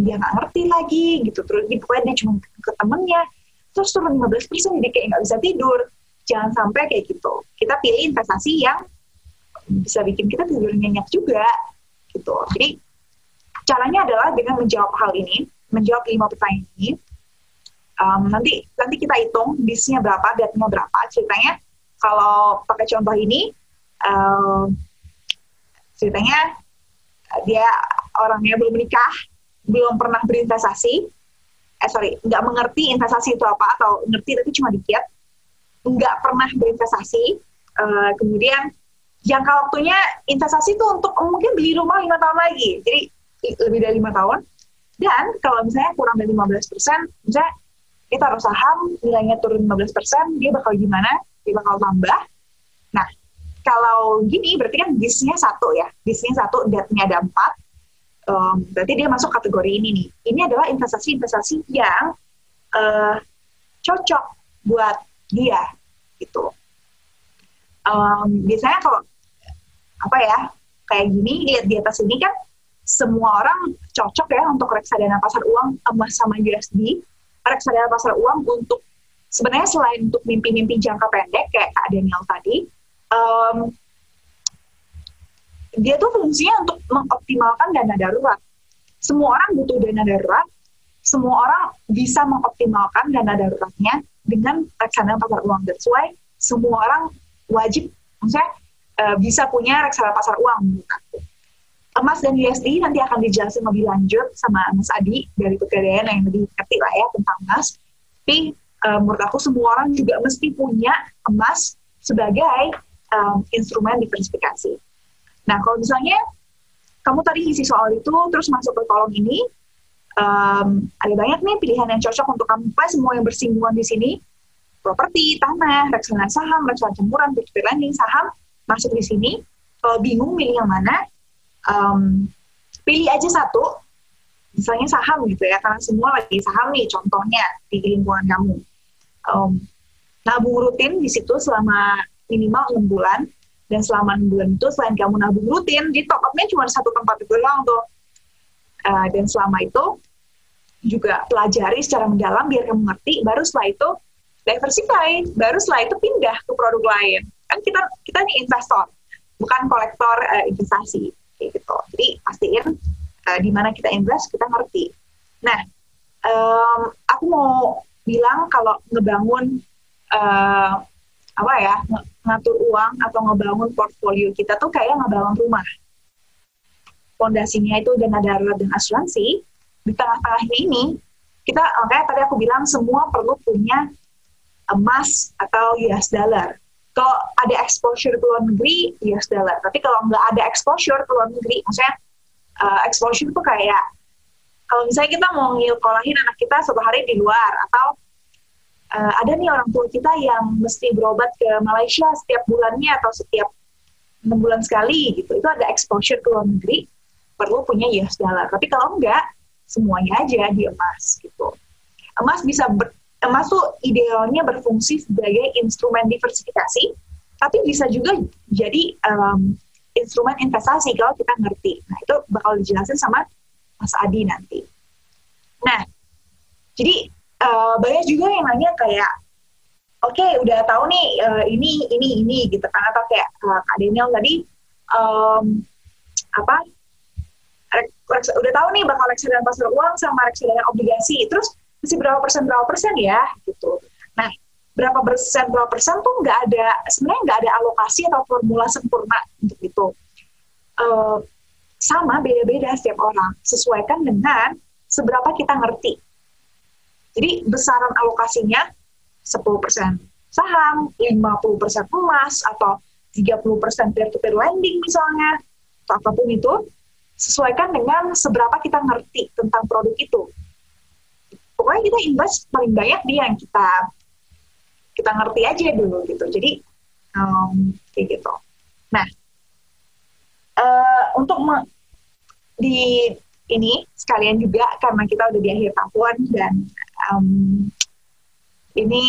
dia nggak ngerti lagi gitu. Terus dia, pokoknya dia cuma ke temennya. Terus turun 15% jadi kayak nggak bisa tidur. Jangan sampai kayak gitu. Kita pilih investasi yang bisa bikin kita tidur nyenyak juga gitu. Jadi caranya adalah dengan menjawab hal ini, menjawab lima pertanyaan ini. Um, nanti nanti kita hitung bisnya berapa, datanya berapa. Ceritanya kalau pakai contoh ini, um, ceritanya dia orangnya belum menikah, belum pernah berinvestasi, eh sorry, nggak mengerti investasi itu apa atau ngerti tapi cuma dikit, nggak pernah berinvestasi, uh, kemudian jangka waktunya investasi itu untuk mungkin beli rumah lima tahun lagi, jadi lebih dari lima tahun. Dan kalau misalnya kurang dari 15 persen, misalnya kita taruh saham, nilainya turun 15 persen, dia bakal gimana? Dia bakal tambah. Nah, kalau gini berarti kan bisnya satu ya, bisnya satu, debt-nya ada empat, um, berarti dia masuk kategori ini nih. Ini adalah investasi-investasi yang eh, cocok buat dia gitu. Um, biasanya kalau apa ya kayak gini lihat di atas ini kan semua orang cocok ya untuk reksadana pasar uang emas sama USD reksadana pasar uang untuk sebenarnya selain untuk mimpi-mimpi jangka pendek kayak Kak Daniel tadi um, dia tuh fungsinya untuk mengoptimalkan dana darurat semua orang butuh dana darurat semua orang bisa mengoptimalkan dana daruratnya dengan reksadana pasar uang that's why semua orang wajib maksudnya eh, bisa punya reksadana pasar uang menurut. Emas dan USD nanti akan dijelasin lebih lanjut sama Mas Adi dari Pegadaian yang lebih ngerti lah ya tentang emas. Tapi eh, menurut aku semua orang juga mesti punya emas sebagai em, instrumen diversifikasi. Nah kalau misalnya kamu tadi isi soal itu terus masuk ke kolom ini, em, ada banyak nih pilihan yang cocok untuk kamu. Pas semua yang bersinggungan di sini, properti, tanah, reksadana saham, reksadana campuran, peer lending, saham masuk di sini. Kalau bingung milih yang mana, em, pilih aja satu. Misalnya saham gitu ya, karena semua lagi saham nih contohnya di lingkungan kamu. Em, nabung rutin di situ selama minimal enam bulan dan selama enam bulan itu selain kamu nabung rutin, di top up-nya cuma satu tempat itu doang tuh. Eh, dan selama itu juga pelajari secara mendalam biar kamu ngerti, baru setelah itu diversify, baru setelah itu pindah ke produk lain. Kan kita kita nih investor, bukan kolektor eh, investasi kayak gitu. Jadi pastiin eh, di mana kita invest kita ngerti. Nah, em, aku mau bilang kalau ngebangun eh, apa ya nge- ngatur uang atau ngebangun portfolio kita tuh kayak ngebangun rumah. Fondasinya itu dana darurat dan asuransi. Di tengah-tengahnya ini kita makanya tadi aku bilang semua perlu punya emas atau US dollar. Kalau ada exposure ke luar negeri, US dollar. Tapi kalau nggak ada exposure ke luar negeri, maksudnya uh, exposure itu kayak kalau misalnya kita mau ngilkolahin anak kita satu hari di luar atau uh, ada nih orang tua kita yang mesti berobat ke Malaysia setiap bulannya atau setiap enam bulan sekali gitu. Itu ada exposure ke luar negeri, perlu punya US dollar. Tapi kalau enggak, semuanya aja di emas gitu. Emas bisa ber- emas tuh idealnya berfungsi sebagai instrumen diversifikasi, tapi bisa juga jadi um, instrumen investasi kalau kita ngerti. Nah itu bakal dijelasin sama Mas Adi nanti. Nah, jadi uh, banyak juga yang nanya kayak, oke okay, udah tahu nih uh, ini ini ini gitu kan atau kayak uh, Kak Daniel tadi um, apa udah tahu nih bakal reksadana pasar uang sama reksadana obligasi terus masih berapa persen berapa persen ya gitu. Nah berapa persen berapa persen tuh nggak ada sebenarnya nggak ada alokasi atau formula sempurna untuk itu. Uh, sama beda-beda setiap orang. Sesuaikan dengan seberapa kita ngerti. Jadi besaran alokasinya 10% saham 50% emas atau 30% peer-to-peer lending misalnya atau apa pun itu sesuaikan dengan seberapa kita ngerti tentang produk itu. Pokoknya kita invest paling banyak di yang kita kita ngerti aja dulu gitu. Jadi um, kayak gitu. Nah, uh, untuk di ini sekalian juga karena kita udah di akhir tahun dan um, ini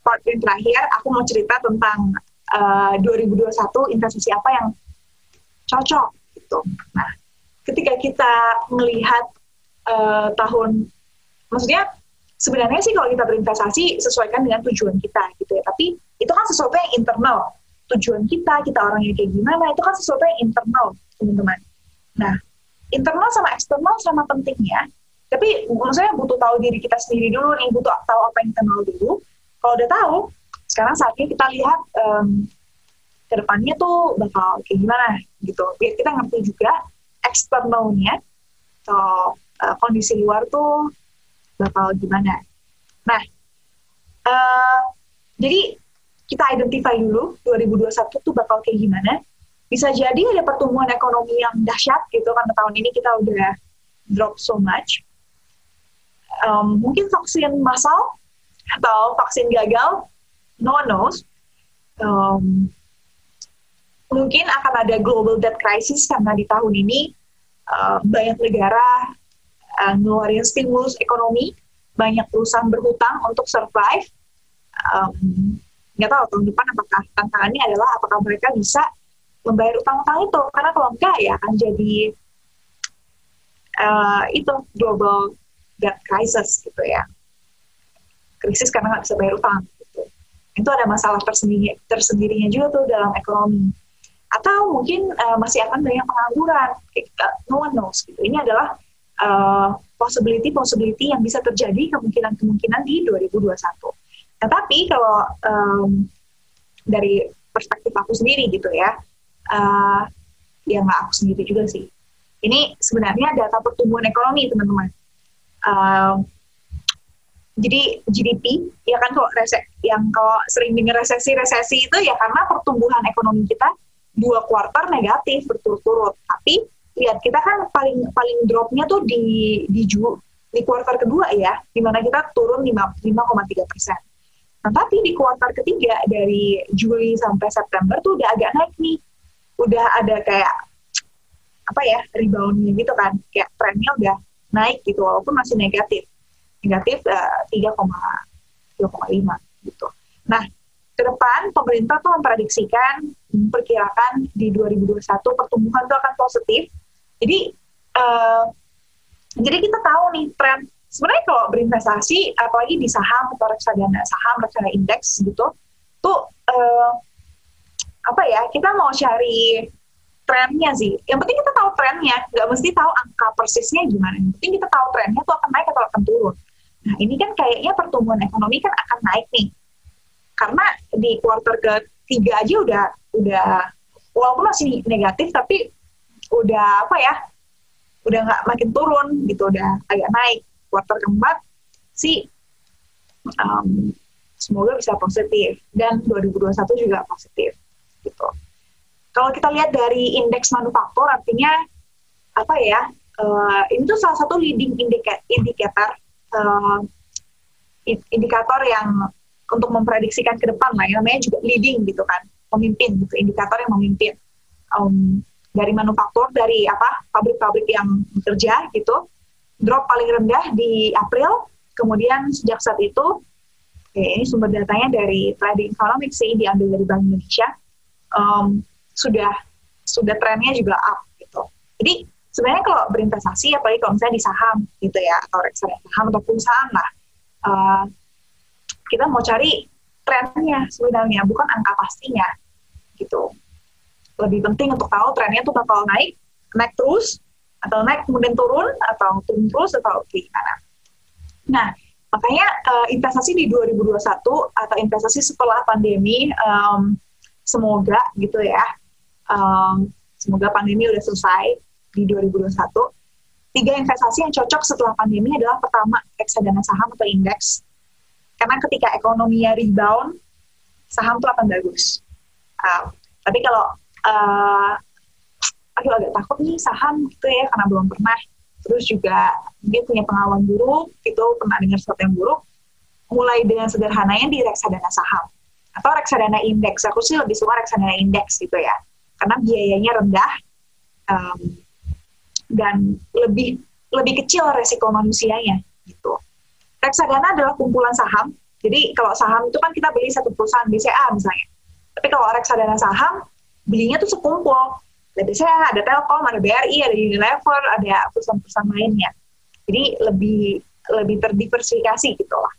part yang terakhir, aku mau cerita tentang uh, 2021 investasi apa yang cocok gitu. Nah, ketika kita melihat uh, tahun, maksudnya sebenarnya sih kalau kita berinvestasi sesuaikan dengan tujuan kita gitu ya. Tapi itu kan sesuatu yang internal. Tujuan kita, kita orangnya kayak gimana, itu kan sesuatu yang internal, teman-teman. Nah, internal sama eksternal sama pentingnya. Tapi maksudnya butuh tahu diri kita sendiri dulu nih, butuh tahu apa yang kita mau dulu. Kalau udah tahu, sekarang saatnya kita lihat um, ke depannya tuh bakal kayak gimana gitu. Biar kita ngerti juga eksternalnya atau uh, kondisi luar tuh bakal gimana. Nah, uh, jadi kita identify dulu 2021 tuh bakal kayak gimana. Bisa jadi ada pertumbuhan ekonomi yang dahsyat gitu karena tahun ini kita udah drop so much. Um, mungkin vaksin massal atau vaksin gagal, no one knows. Um, mungkin akan ada global debt crisis karena di tahun ini uh, banyak negara uh, ngeluarin stimulus ekonomi, banyak perusahaan berhutang untuk survive. Um, nggak tahu tahun depan apakah tantangannya adalah apakah mereka bisa membayar utang-utang itu? Karena kalau enggak ya akan jadi uh, itu global debt crisis gitu ya. Krisis karena nggak bisa bayar utang gitu. itu ada masalah tersendiri tersendirinya juga tuh dalam ekonomi. Atau mungkin uh, masih akan banyak pengangguran. No one knows gitu. Ini adalah uh, possibility possibility yang bisa terjadi kemungkinan kemungkinan di 2021 tetapi kalau um, dari perspektif aku sendiri gitu ya uh, ya nggak aku sendiri juga sih. Ini sebenarnya data pertumbuhan ekonomi teman-teman. Jadi GDP ya kan kalau resesi yang kalau sering dengar resesi resesi itu ya karena pertumbuhan ekonomi kita dua kuartal negatif berturut-turut. Tapi lihat kita kan paling paling dropnya tuh di di Ju, di kuartal kedua ya, di mana kita turun 5,3 persen. Nah, tapi di kuartal ketiga dari Juli sampai September tuh udah agak naik nih. Udah ada kayak apa ya reboundnya gitu kan, kayak trennya udah naik gitu walaupun masih negatif, negatif uh, 3,3,5 gitu. Nah ke depan pemerintah tuh memprediksikan memperkirakan di 2021 pertumbuhan itu akan positif. Jadi uh, jadi kita tahu nih tren sebenarnya kalau berinvestasi apalagi di saham atau reksadana saham reksadana indeks gitu tuh uh, apa ya kita mau cari trennya sih. Yang penting kita tahu trennya, nggak mesti tahu angka persisnya gimana. Yang penting kita tahu trennya tuh akan naik atau akan turun. Nah ini kan kayaknya pertumbuhan ekonomi kan akan naik nih karena di kuartal ketiga aja udah udah walaupun masih negatif tapi udah apa ya udah nggak makin turun gitu udah agak naik. Kuartal keempat sih um, semoga bisa positif. Dan 2021 juga positif gitu. Kalau kita lihat dari indeks manufaktur artinya apa ya uh, ini tuh salah satu leading indicator uh, indikator yang untuk memprediksikan ke depan lah, yang namanya juga leading gitu kan, pemimpin gitu, indikator yang memimpin. Um, dari manufaktur, dari apa pabrik-pabrik yang bekerja gitu, drop paling rendah di April, kemudian sejak saat itu, ini sumber datanya dari Trading Economics sih, diambil dari Bank Indonesia, um, sudah sudah trennya juga up gitu. Jadi sebenarnya kalau berinvestasi, apalagi kalau misalnya di saham gitu ya, atau reksadana saham atau perusahaan lah, uh, kita mau cari trennya sebenarnya, bukan angka pastinya gitu. Lebih penting untuk tahu trennya tuh bakal naik, naik terus, atau naik kemudian turun, atau turun terus, atau gimana. Nah, makanya uh, investasi di 2021 atau investasi setelah pandemi, um, semoga gitu ya, um, semoga pandemi udah selesai di 2021. Tiga investasi yang cocok setelah pandemi adalah pertama reksadana saham atau indeks. Karena ketika ekonominya rebound, saham tuh akan bagus. Uh, tapi kalau uh, aku agak takut nih saham gitu ya karena belum pernah. Terus juga dia punya pengalaman buruk, gitu pernah dengar sesuatu yang buruk. Mulai dengan sederhananya di reksadana saham atau reksadana indeks. Aku sih lebih suka reksadana indeks gitu ya karena biayanya rendah um, dan lebih lebih kecil resiko manusianya gitu. Reksadana adalah kumpulan saham. Jadi kalau saham itu kan kita beli satu perusahaan BCA misalnya. Tapi kalau reksadana saham belinya tuh sekumpul. Ada BCA, ada Telkom, ada BRI, ada Unilever, ada perusahaan-perusahaan lainnya. Jadi lebih lebih terdiversifikasi gitu lah.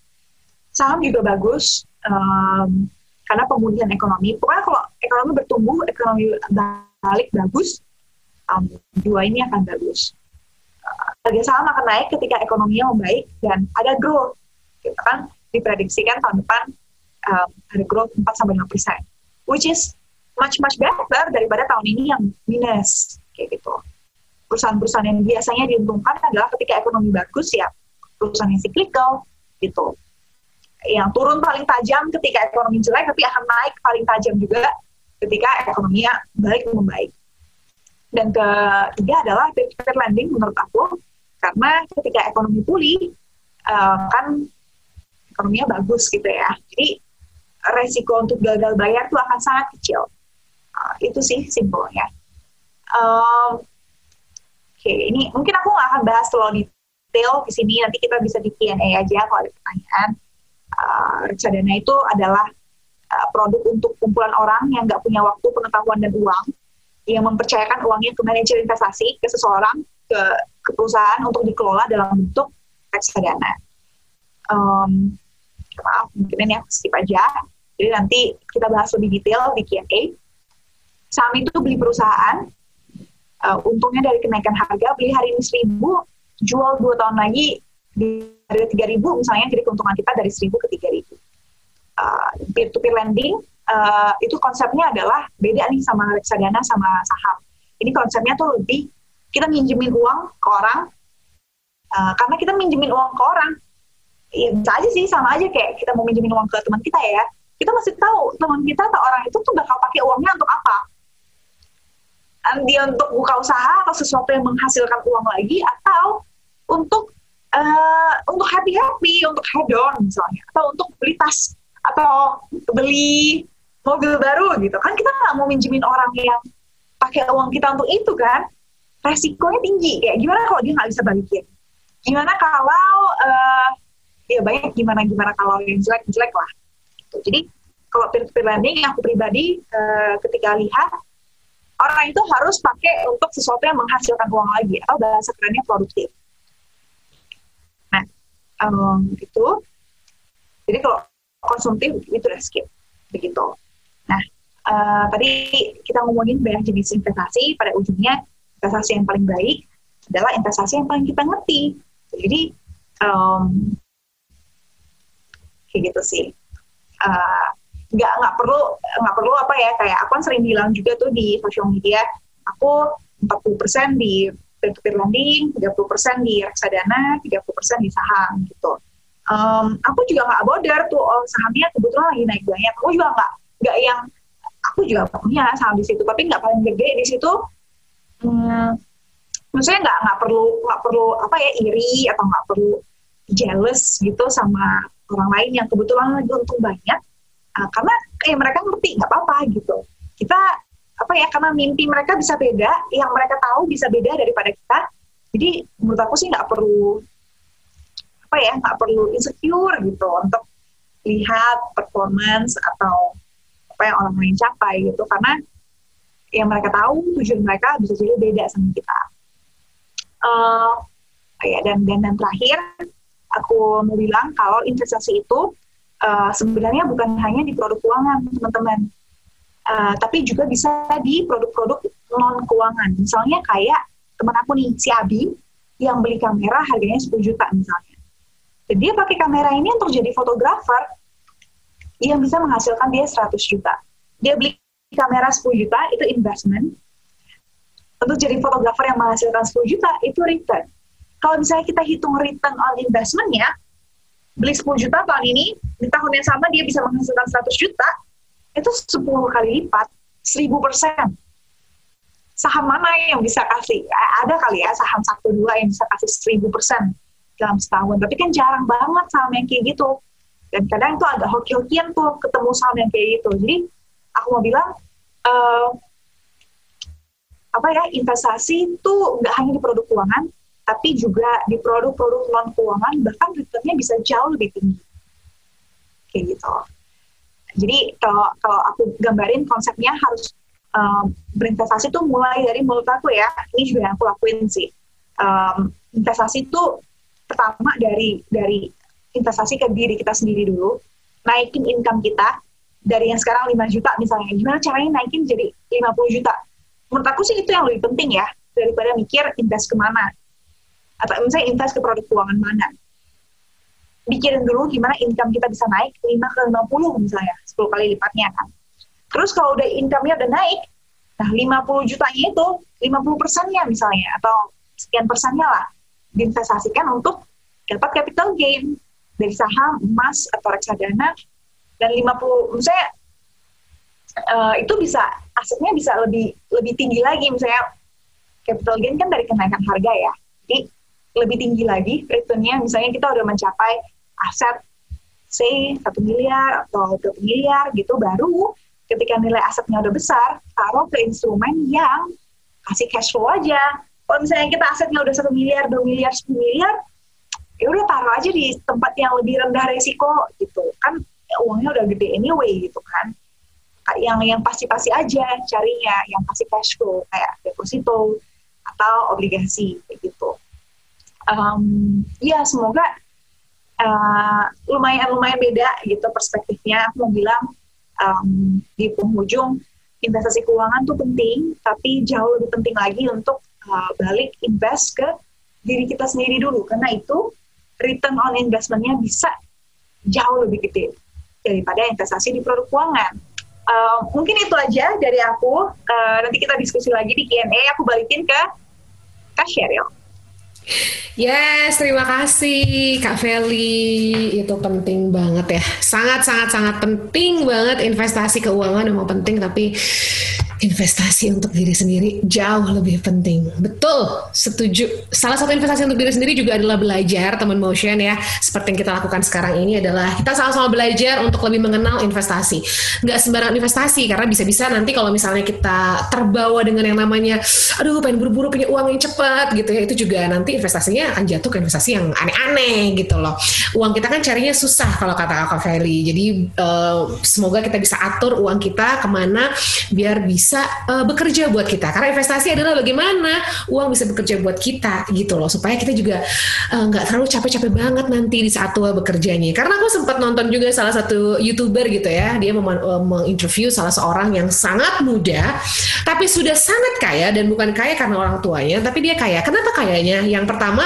Saham juga bagus. Um, karena pemulihan ekonomi. Pokoknya kalau ekonomi bertumbuh, ekonomi balik bagus, um, dua ini akan bagus. Uh, harga saham akan naik ketika ekonominya membaik dan ada growth. Kita gitu kan diprediksikan tahun depan um, ada growth 4 sampai 5 persen, which is much much better daripada tahun ini yang minus kayak gitu. Perusahaan-perusahaan yang biasanya diuntungkan adalah ketika ekonomi bagus ya perusahaan yang cyclical gitu yang turun paling tajam ketika ekonomi jelek, tapi akan naik paling tajam juga ketika ekonominya balik membaik. Dan ketiga adalah peer-to-peer lending menurut aku, karena ketika ekonomi pulih, uh, kan ekonominya bagus gitu ya. Jadi resiko untuk gagal bayar itu akan sangat kecil. Itu sih simpelnya. Um, Oke, okay, ini mungkin aku nggak akan bahas terlalu detail di sini. Nanti kita bisa di Q&A aja kalau ada pertanyaan uh, reksadana itu adalah uh, produk untuk kumpulan orang yang nggak punya waktu, pengetahuan dan uang, yang mempercayakan uangnya ke manajer investasi, ke seseorang, ke, ke perusahaan untuk dikelola dalam bentuk reksadana. Um, maaf, mungkin ini aku skip aja. Jadi nanti kita bahas lebih detail di Q&A. Saham itu beli perusahaan, uh, untungnya dari kenaikan harga, beli hari ini seribu, jual dua tahun lagi harga 3000 misalnya jadi keuntungan kita dari 1000 ke 3000 uh, peer to peer lending uh, itu konsepnya adalah beda nih sama reksadana sama saham. Ini konsepnya tuh lebih kita minjemin uang ke orang uh, karena kita minjemin uang ke orang ya bisa aja sih sama aja kayak kita mau minjemin uang ke teman kita ya. Kita masih tahu teman kita atau orang itu tuh bakal pakai uangnya untuk apa dia untuk buka usaha atau sesuatu yang menghasilkan uang lagi atau untuk uh, untuk happy happy untuk head on misalnya atau untuk beli tas atau beli mobil baru gitu. Kan kita nggak mau minjemin orang yang pakai uang kita untuk itu kan. Resikonya tinggi. Kayak gimana kalau dia nggak bisa balikin? Gimana kalau uh, ya banyak gimana gimana kalau yang jelek jelek lah. Gitu. jadi kalau peer to peer lending aku pribadi uh, ketika lihat orang itu harus pakai untuk sesuatu yang menghasilkan uang lagi atau bahasa kerennya produktif. Um, itu jadi kalau konsumtif itu udah skip. Begitu. Nah uh, tadi kita ngomongin banyak jenis investasi. Pada ujungnya investasi yang paling baik adalah investasi yang paling kita ngerti. Jadi um, kayak gitu sih. Uh, nggak nggak perlu nggak perlu apa ya kayak aku kan sering bilang juga tuh di sosial media aku 40% di peer-to-peer lending, 30% di reksadana, 30% di saham gitu. Um, aku juga nggak border tuh oh, sahamnya kebetulan lagi naik banyak. Aku juga nggak nggak yang aku juga punya saham di situ, tapi nggak paling gede di situ. Hmm, maksudnya nggak nggak perlu nggak perlu apa ya iri atau nggak perlu jealous gitu sama orang lain yang kebetulan lagi untung banyak. Uh, karena kayak mereka ngerti nggak apa-apa gitu. Kita apa ya karena mimpi mereka bisa beda yang mereka tahu bisa beda daripada kita jadi menurut aku sih nggak perlu apa ya nggak perlu insecure gitu untuk lihat performance atau apa yang orang lain capai gitu karena yang mereka tahu tujuan mereka bisa jadi beda sama kita. Uh, ya dan dan dan terakhir aku mau bilang kalau investasi itu uh, sebenarnya bukan hanya di produk keuangan teman-teman, uh, tapi juga bisa di produk-produk non keuangan. Misalnya kayak teman aku nih si Abi yang beli kamera harganya 10 juta misalnya. Dan dia pakai kamera ini untuk jadi fotografer yang bisa menghasilkan dia 100 juta. Dia beli kamera 10 juta itu investment. Untuk jadi fotografer yang menghasilkan 10 juta itu return. Kalau misalnya kita hitung return on investmentnya, beli 10 juta tahun ini, di tahun yang sama dia bisa menghasilkan 100 juta, itu 10 kali lipat, 1000 persen. Saham mana yang bisa kasih? Ada kali ya saham satu dua yang bisa kasih 1000 persen dalam setahun. Tapi kan jarang banget saham yang kayak gitu. Dan kadang itu agak hoki-hokian tuh ketemu saham yang kayak gitu. Jadi aku mau bilang, uh, apa ya, investasi itu nggak hanya di produk keuangan, tapi juga di produk-produk non keuangan bahkan returnnya bisa jauh lebih tinggi. Kayak gitu. Jadi kalau kalau aku gambarin konsepnya harus um, berinvestasi tuh mulai dari mulut aku ya. Ini juga yang aku lakuin sih. Um, investasi itu pertama dari dari investasi ke diri kita sendiri dulu. Naikin income kita. Dari yang sekarang 5 juta misalnya. Gimana caranya naikin jadi 50 juta? Menurut aku sih itu yang lebih penting ya. Daripada mikir invest ke mana atau misalnya invest ke produk keuangan mana. Pikirin dulu gimana income kita bisa naik 5 ke 50 misalnya, 10 kali lipatnya kan. Terus kalau udah income-nya udah naik, nah 50 jutanya itu 50 persennya misalnya, atau sekian persennya lah, diinvestasikan untuk dapat capital gain dari saham, emas, atau reksadana, dan 50, misalnya uh, itu bisa, asetnya bisa lebih lebih tinggi lagi, misalnya capital gain kan dari kenaikan harga ya. Jadi lebih tinggi lagi returnnya. Misalnya kita udah mencapai aset say satu miliar atau dua miliar gitu baru ketika nilai asetnya udah besar taruh ke instrumen yang kasih cash flow aja. Kalau misalnya kita asetnya udah satu miliar dua miliar sepuluh miliar ya udah taruh aja di tempat yang lebih rendah resiko gitu. Kan ya uangnya udah gede anyway gitu kan. Yang yang pasti-pasti aja carinya yang kasih cash flow kayak deposito atau obligasi kayak gitu um, ya semoga uh, lumayan lumayan beda gitu perspektifnya aku mau bilang um, di penghujung investasi keuangan tuh penting tapi jauh lebih penting lagi untuk uh, balik invest ke diri kita sendiri dulu karena itu return on investmentnya bisa jauh lebih gede daripada investasi di produk keuangan. Uh, mungkin itu aja dari aku. Uh, nanti kita diskusi lagi di Q&A. Aku balikin ke Kak Sheryl. Yes, terima kasih Kak Feli. Itu penting banget ya. Sangat sangat sangat penting banget investasi keuangan memang penting tapi investasi untuk diri sendiri jauh lebih penting. Betul, setuju. Salah satu investasi untuk diri sendiri juga adalah belajar, teman motion ya. Seperti yang kita lakukan sekarang ini adalah kita sama-sama belajar untuk lebih mengenal investasi. Nggak sembarang investasi, karena bisa-bisa nanti kalau misalnya kita terbawa dengan yang namanya, aduh pengen buru-buru punya uang yang cepat gitu ya, itu juga nanti investasinya akan jatuh ke investasi yang aneh-aneh gitu loh. Uang kita kan carinya susah kalau kata Kak Feli. Jadi uh, semoga kita bisa atur uang kita ke mana biar bisa bisa uh, bekerja buat kita. Karena investasi adalah bagaimana uang bisa bekerja buat kita gitu loh, supaya kita juga eh, nggak uh, terlalu capek-capek banget nanti di saat tua bekerjanya. Karena aku sempat nonton juga salah satu youtuber gitu ya, dia uh, menginterview salah seorang yang sangat muda, tapi sudah sangat kaya dan bukan kaya karena orang tuanya, tapi dia kaya. Kenapa kayanya? Yang pertama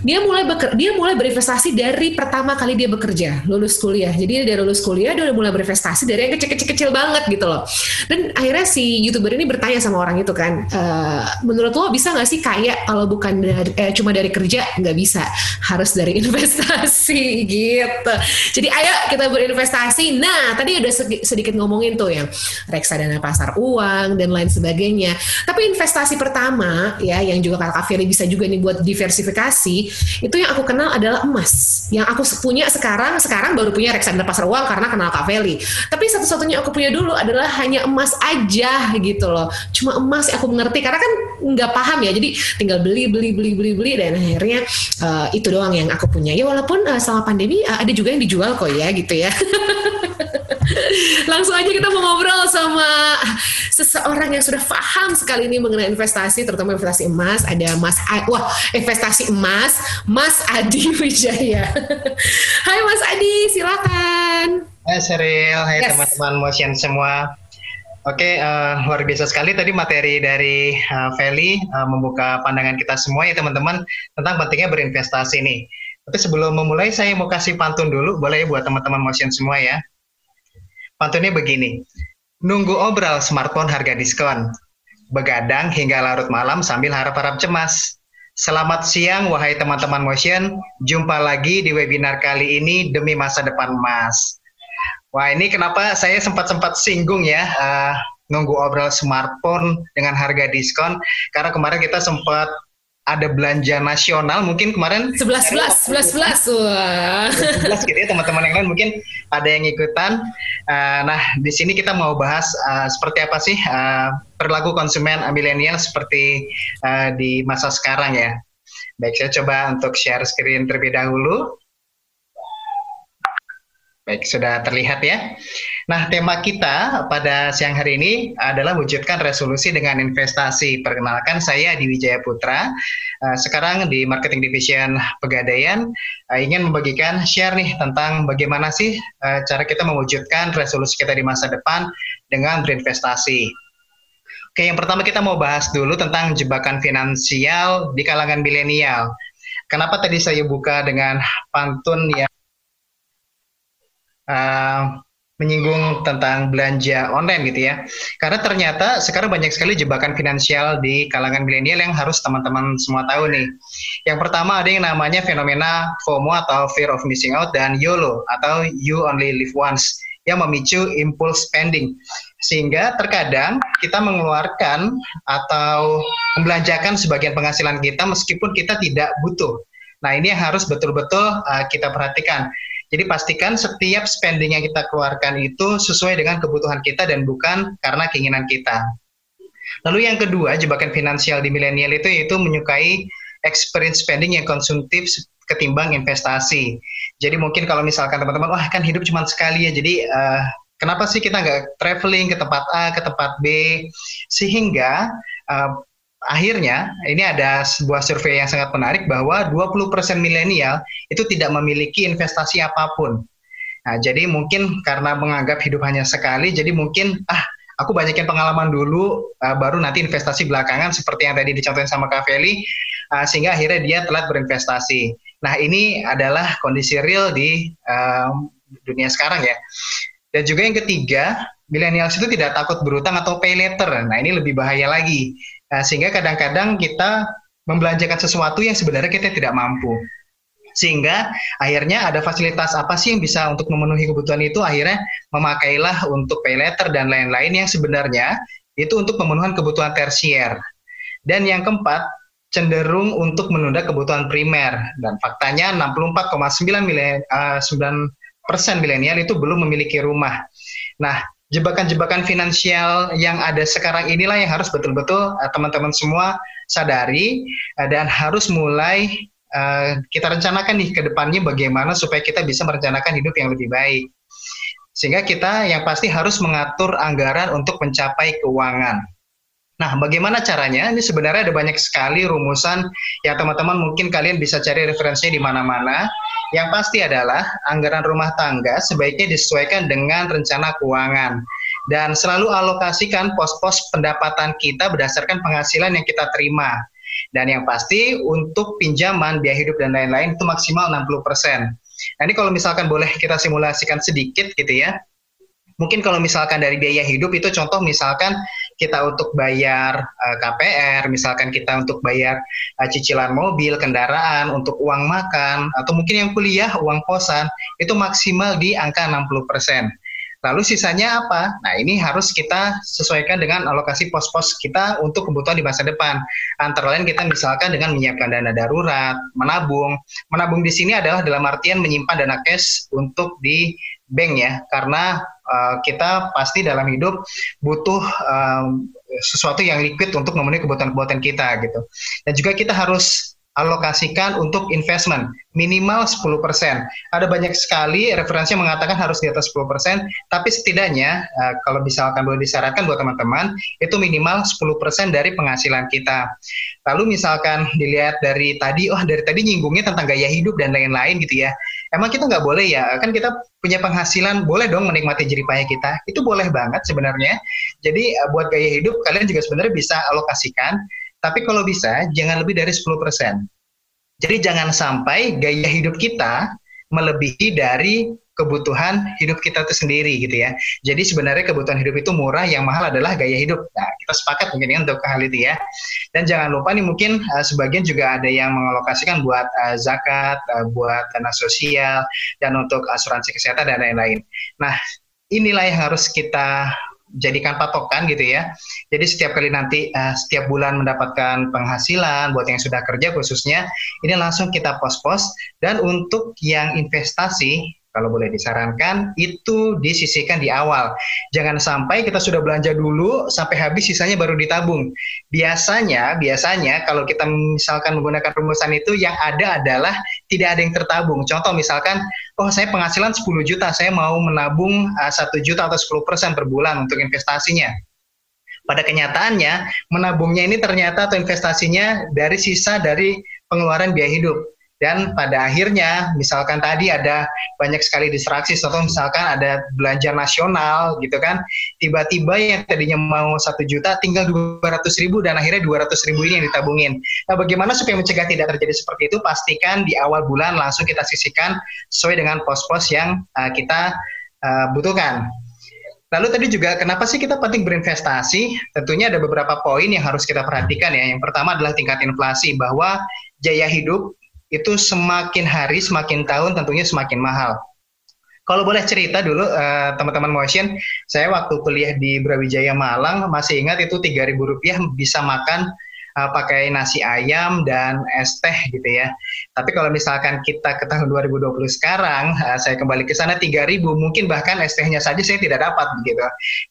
dia mulai beker, dia mulai berinvestasi dari pertama kali dia bekerja, lulus kuliah. Jadi dia lulus kuliah dia udah mulai berinvestasi dari yang kecil-kecil banget gitu loh. Dan akhirnya si youtuber ini bertanya sama orang itu kan, e, menurut lo bisa nggak sih kaya kalau bukan dari, eh, cuma dari kerja? Nggak bisa, harus dari investasi gitu. Jadi ayo kita berinvestasi. Nah tadi udah sedikit ngomongin tuh yang reksadana pasar uang dan lain sebagainya. Tapi investasi pertama ya yang juga kakak Fili bisa juga nih buat diversifikasi itu yang aku kenal adalah emas. Yang aku punya sekarang sekarang baru punya reksadana pasar uang karena kenal Kak Feli. Tapi satu-satunya aku punya dulu adalah hanya emas aja mudah gitu loh. Cuma emas aku mengerti karena kan nggak paham ya. Jadi tinggal beli beli beli beli beli dan akhirnya uh, itu doang yang aku punya. Ya walaupun uh, selama pandemi uh, ada juga yang dijual kok ya gitu ya. Langsung aja kita mau ngobrol sama seseorang yang sudah paham sekali ini mengenai investasi, terutama investasi emas. Ada Mas, A wah investasi emas, Mas Adi Wijaya. Hai Mas Adi, silakan. Hai Seril, hai yes. teman-teman motion semua. Oke, uh, luar biasa sekali tadi materi dari uh, Feli uh, membuka pandangan kita semua ya teman-teman tentang pentingnya berinvestasi nih. Tapi sebelum memulai saya mau kasih pantun dulu, boleh ya buat teman-teman motion semua ya. Pantunnya begini, nunggu obral smartphone harga diskon, begadang hingga larut malam sambil harap-harap cemas. Selamat siang wahai teman-teman motion, jumpa lagi di webinar kali ini demi masa depan Mas. Wah ini kenapa saya sempat-sempat singgung ya, uh, nunggu obral smartphone dengan harga diskon, karena kemarin kita sempat ada belanja nasional mungkin kemarin 11 11 11 11 wah. 11 gitu ya teman-teman yang lain mungkin ada yang ikutan. Uh, nah di sini kita mau bahas uh, seperti apa sih uh, perilaku konsumen milenial seperti uh, di masa sekarang ya. Baik saya coba untuk share screen terlebih dahulu Baik, sudah terlihat ya. Nah, tema kita pada siang hari ini adalah wujudkan resolusi dengan investasi. Perkenalkan saya di Wijaya Putra. Eh, sekarang di Marketing Division Pegadaian eh, ingin membagikan share nih tentang bagaimana sih eh, cara kita mewujudkan resolusi kita di masa depan dengan berinvestasi. Oke, yang pertama kita mau bahas dulu tentang jebakan finansial di kalangan milenial. Kenapa tadi saya buka dengan pantun yang uh, menyinggung tentang belanja online gitu ya. Karena ternyata sekarang banyak sekali jebakan finansial di kalangan milenial yang harus teman-teman semua tahu nih. Yang pertama ada yang namanya fenomena FOMO atau fear of missing out dan YOLO atau you only live once yang memicu impulse spending. Sehingga terkadang kita mengeluarkan atau membelanjakan sebagian penghasilan kita meskipun kita tidak butuh. Nah, ini yang harus betul-betul uh, kita perhatikan jadi pastikan setiap spending yang kita keluarkan itu sesuai dengan kebutuhan kita dan bukan karena keinginan kita. Lalu yang kedua, jebakan finansial di milenial itu yaitu menyukai experience spending yang konsumtif ketimbang investasi. Jadi mungkin kalau misalkan teman-teman, wah kan hidup cuma sekali ya, jadi uh, kenapa sih kita nggak traveling ke tempat A, ke tempat B, sehingga uh, akhirnya ini ada sebuah survei yang sangat menarik bahwa 20% milenial itu tidak memiliki investasi apa pun. Nah, jadi mungkin karena menganggap hidup hanya sekali, jadi mungkin ah aku banyakin pengalaman dulu, uh, baru nanti investasi belakangan seperti yang tadi dicontohin sama Kak Feli, uh, sehingga akhirnya dia telat berinvestasi. Nah, ini adalah kondisi real di uh, dunia sekarang ya. Dan juga yang ketiga, milenial itu tidak takut berutang atau pay later. Nah, ini lebih bahaya lagi. Nah, sehingga kadang-kadang kita membelanjakan sesuatu yang sebenarnya kita tidak mampu. Sehingga akhirnya ada fasilitas apa sih yang bisa untuk memenuhi kebutuhan itu akhirnya memakailah untuk pay letter dan lain-lain yang sebenarnya itu untuk pemenuhan kebutuhan tersier. Dan yang keempat, cenderung untuk menunda kebutuhan primer dan faktanya 64,9 uh, persen milenial itu belum memiliki rumah. Nah, jebakan-jebakan finansial yang ada sekarang inilah yang harus betul-betul uh, teman-teman semua sadari uh, dan harus mulai uh, kita rencanakan nih ke depannya bagaimana supaya kita bisa merencanakan hidup yang lebih baik. Sehingga kita yang pasti harus mengatur anggaran untuk mencapai keuangan. Nah, bagaimana caranya? Ini sebenarnya ada banyak sekali rumusan yang teman-teman mungkin kalian bisa cari referensinya di mana-mana. Yang pasti adalah anggaran rumah tangga sebaiknya disesuaikan dengan rencana keuangan dan selalu alokasikan pos-pos pendapatan kita berdasarkan penghasilan yang kita terima. Dan yang pasti untuk pinjaman, biaya hidup dan lain-lain itu maksimal 60%. Nah, ini kalau misalkan boleh kita simulasikan sedikit gitu ya. Mungkin kalau misalkan dari biaya hidup itu contoh misalkan kita untuk bayar uh, eh, KPR, misalkan kita untuk bayar uh, cicilan mobil, kendaraan, untuk uang makan, atau mungkin yang kuliah, uang kosan, itu maksimal di angka 60%. Lalu sisanya apa? Nah, ini harus kita sesuaikan dengan alokasi pos-pos kita untuk kebutuhan di masa depan. Antara lain kita misalkan dengan menyiapkan dana darurat, menabung. Menabung di sini adalah dalam artian menyimpan dana cash untuk di bank ya, karena uh, kita pasti dalam hidup butuh um, sesuatu yang liquid untuk memenuhi kebutuhan-kebutuhan kita gitu. Dan juga kita harus alokasikan untuk investment minimal 10%. Ada banyak sekali referensi yang mengatakan harus di atas 10%, tapi setidaknya uh, kalau misalkan boleh disarankan buat teman-teman, itu minimal 10% dari penghasilan kita. Lalu misalkan dilihat dari tadi, oh dari tadi nyinggungnya tentang gaya hidup dan lain-lain gitu ya. Emang kita nggak boleh ya, kan kita punya penghasilan, boleh dong menikmati jeripaya kita. Itu boleh banget sebenarnya. Jadi uh, buat gaya hidup, kalian juga sebenarnya bisa alokasikan tapi kalau bisa jangan lebih dari 10%. Jadi jangan sampai gaya hidup kita melebihi dari kebutuhan hidup kita itu sendiri gitu ya. Jadi sebenarnya kebutuhan hidup itu murah, yang mahal adalah gaya hidup. Nah, kita sepakat mungkin ya untuk hal itu ya. Dan jangan lupa nih mungkin uh, sebagian juga ada yang mengalokasikan buat uh, zakat, uh, buat dana sosial, dan untuk asuransi kesehatan dan lain-lain. Nah, inilah yang harus kita jadikan patokan gitu ya. Jadi setiap kali nanti uh, setiap bulan mendapatkan penghasilan buat yang sudah kerja khususnya ini langsung kita pos-pos dan untuk yang investasi kalau boleh disarankan itu disisihkan di awal. Jangan sampai kita sudah belanja dulu sampai habis sisanya baru ditabung. Biasanya, biasanya kalau kita misalkan menggunakan rumusan itu yang ada adalah tidak ada yang tertabung. Contoh misalkan, oh saya penghasilan 10 juta, saya mau menabung uh, 1 juta atau 10% per bulan untuk investasinya. Pada kenyataannya, menabungnya ini ternyata atau investasinya dari sisa dari pengeluaran biaya hidup dan pada akhirnya misalkan tadi ada banyak sekali distraksi atau misalkan ada belanja nasional gitu kan tiba-tiba yang tadinya mau satu juta tinggal dua ratus ribu dan akhirnya dua ratus ribu ini yang ditabungin nah bagaimana supaya mencegah tidak terjadi seperti itu pastikan di awal bulan langsung kita sisihkan sesuai dengan pos-pos yang uh, kita uh, butuhkan Lalu tadi juga kenapa sih kita penting berinvestasi? Tentunya ada beberapa poin yang harus kita perhatikan ya. Yang pertama adalah tingkat inflasi bahwa jaya hidup itu semakin hari semakin tahun tentunya semakin mahal. Kalau boleh cerita dulu uh, teman-teman motion, saya waktu kuliah di Brawijaya Malang masih ingat itu tiga ribu rupiah bisa makan uh, pakai nasi ayam dan es teh gitu ya. Tapi kalau misalkan kita ke tahun 2020 sekarang, uh, saya kembali ke sana 3000 mungkin bahkan es tehnya saja saya tidak dapat gitu.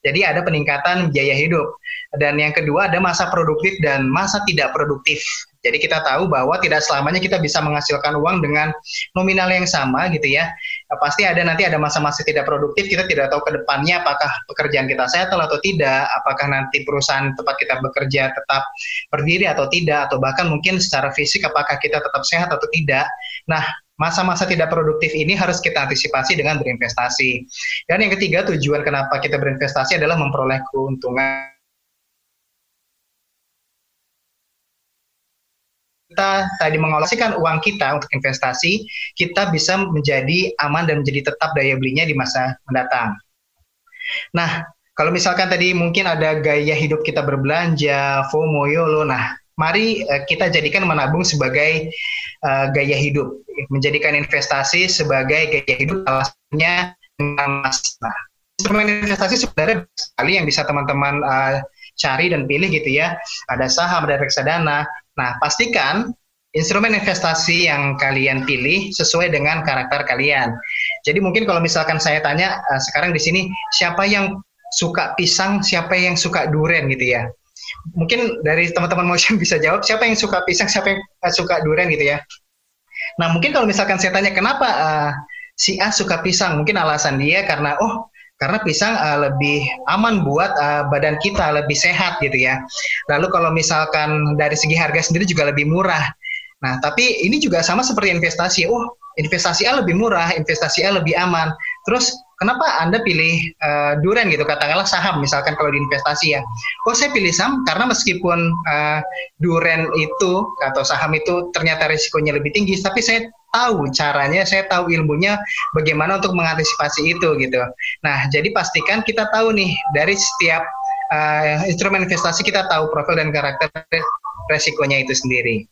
Jadi ada peningkatan biaya hidup. Dan yang kedua ada masa produktif dan masa tidak produktif. Jadi kita tahu bahwa tidak selamanya kita bisa menghasilkan uang dengan nominal yang sama gitu ya. Nah, pasti ada nanti ada masa-masa tidak produktif, kita tidak tahu ke depannya apakah pekerjaan kita settle atau tidak, apakah nanti perusahaan tempat kita bekerja tetap berdiri atau tidak, atau bahkan mungkin secara fisik apakah kita tetap sehat atau tidak. Nah, masa-masa tidak produktif ini harus kita antisipasi dengan berinvestasi. Dan yang ketiga, tujuan kenapa kita berinvestasi adalah memperoleh keuntungan kita tadi mengalokasikan uang kita untuk investasi, kita bisa menjadi aman dan menjadi tetap daya belinya di masa mendatang. Nah, kalau misalkan tadi mungkin ada gaya hidup kita berbelanja, FOMO, YOLO, nah mari uh, kita jadikan menabung sebagai uh, gaya hidup, menjadikan investasi sebagai gaya hidup alasannya emas. Nah, instrumen investasi sebenarnya sekali yang bisa teman-teman uh, cari dan pilih gitu ya. Ada saham, ada reksadana, Nah, pastikan instrumen investasi yang kalian pilih sesuai dengan karakter kalian. Jadi mungkin kalau misalkan saya tanya uh, sekarang di sini siapa yang suka pisang, siapa yang suka durian gitu ya. Mungkin dari teman-teman motion bisa jawab siapa yang suka pisang, siapa yang uh, suka durian gitu ya. Nah, mungkin kalau misalkan saya tanya kenapa uh, si A suka pisang, mungkin alasan dia karena oh karena pisang uh, lebih aman buat uh, badan kita, lebih sehat gitu ya. Lalu kalau misalkan dari segi harga sendiri juga lebih murah. Nah, tapi ini juga sama seperti investasi. Oh, investasi A lebih murah, investasi A lebih aman. Terus kenapa Anda pilih uh, duren gitu, katakanlah saham misalkan kalau di investasi ya. Oh, saya pilih saham karena meskipun uh, duren itu atau saham itu ternyata risikonya lebih tinggi, tapi saya tahu caranya, saya tahu ilmunya bagaimana untuk mengantisipasi itu gitu. Nah, jadi pastikan kita tahu nih dari setiap uh, instrumen investasi kita tahu profil dan karakter resikonya itu sendiri.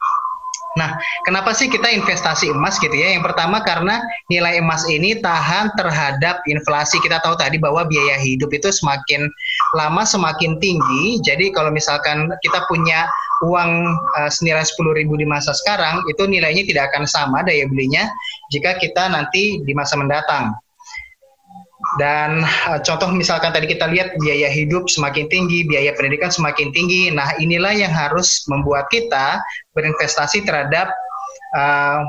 Nah, kenapa sih kita investasi emas gitu ya? Yang pertama karena nilai emas ini tahan terhadap inflasi. Kita tahu tadi bahwa biaya hidup itu semakin lama semakin tinggi. Jadi kalau misalkan kita punya uang uh, senilai 10.000 di masa sekarang, itu nilainya tidak akan sama daya belinya jika kita nanti di masa mendatang. Dan uh, contoh misalkan tadi kita lihat biaya hidup semakin tinggi, biaya pendidikan semakin tinggi. Nah, inilah yang harus membuat kita berinvestasi terhadap uh,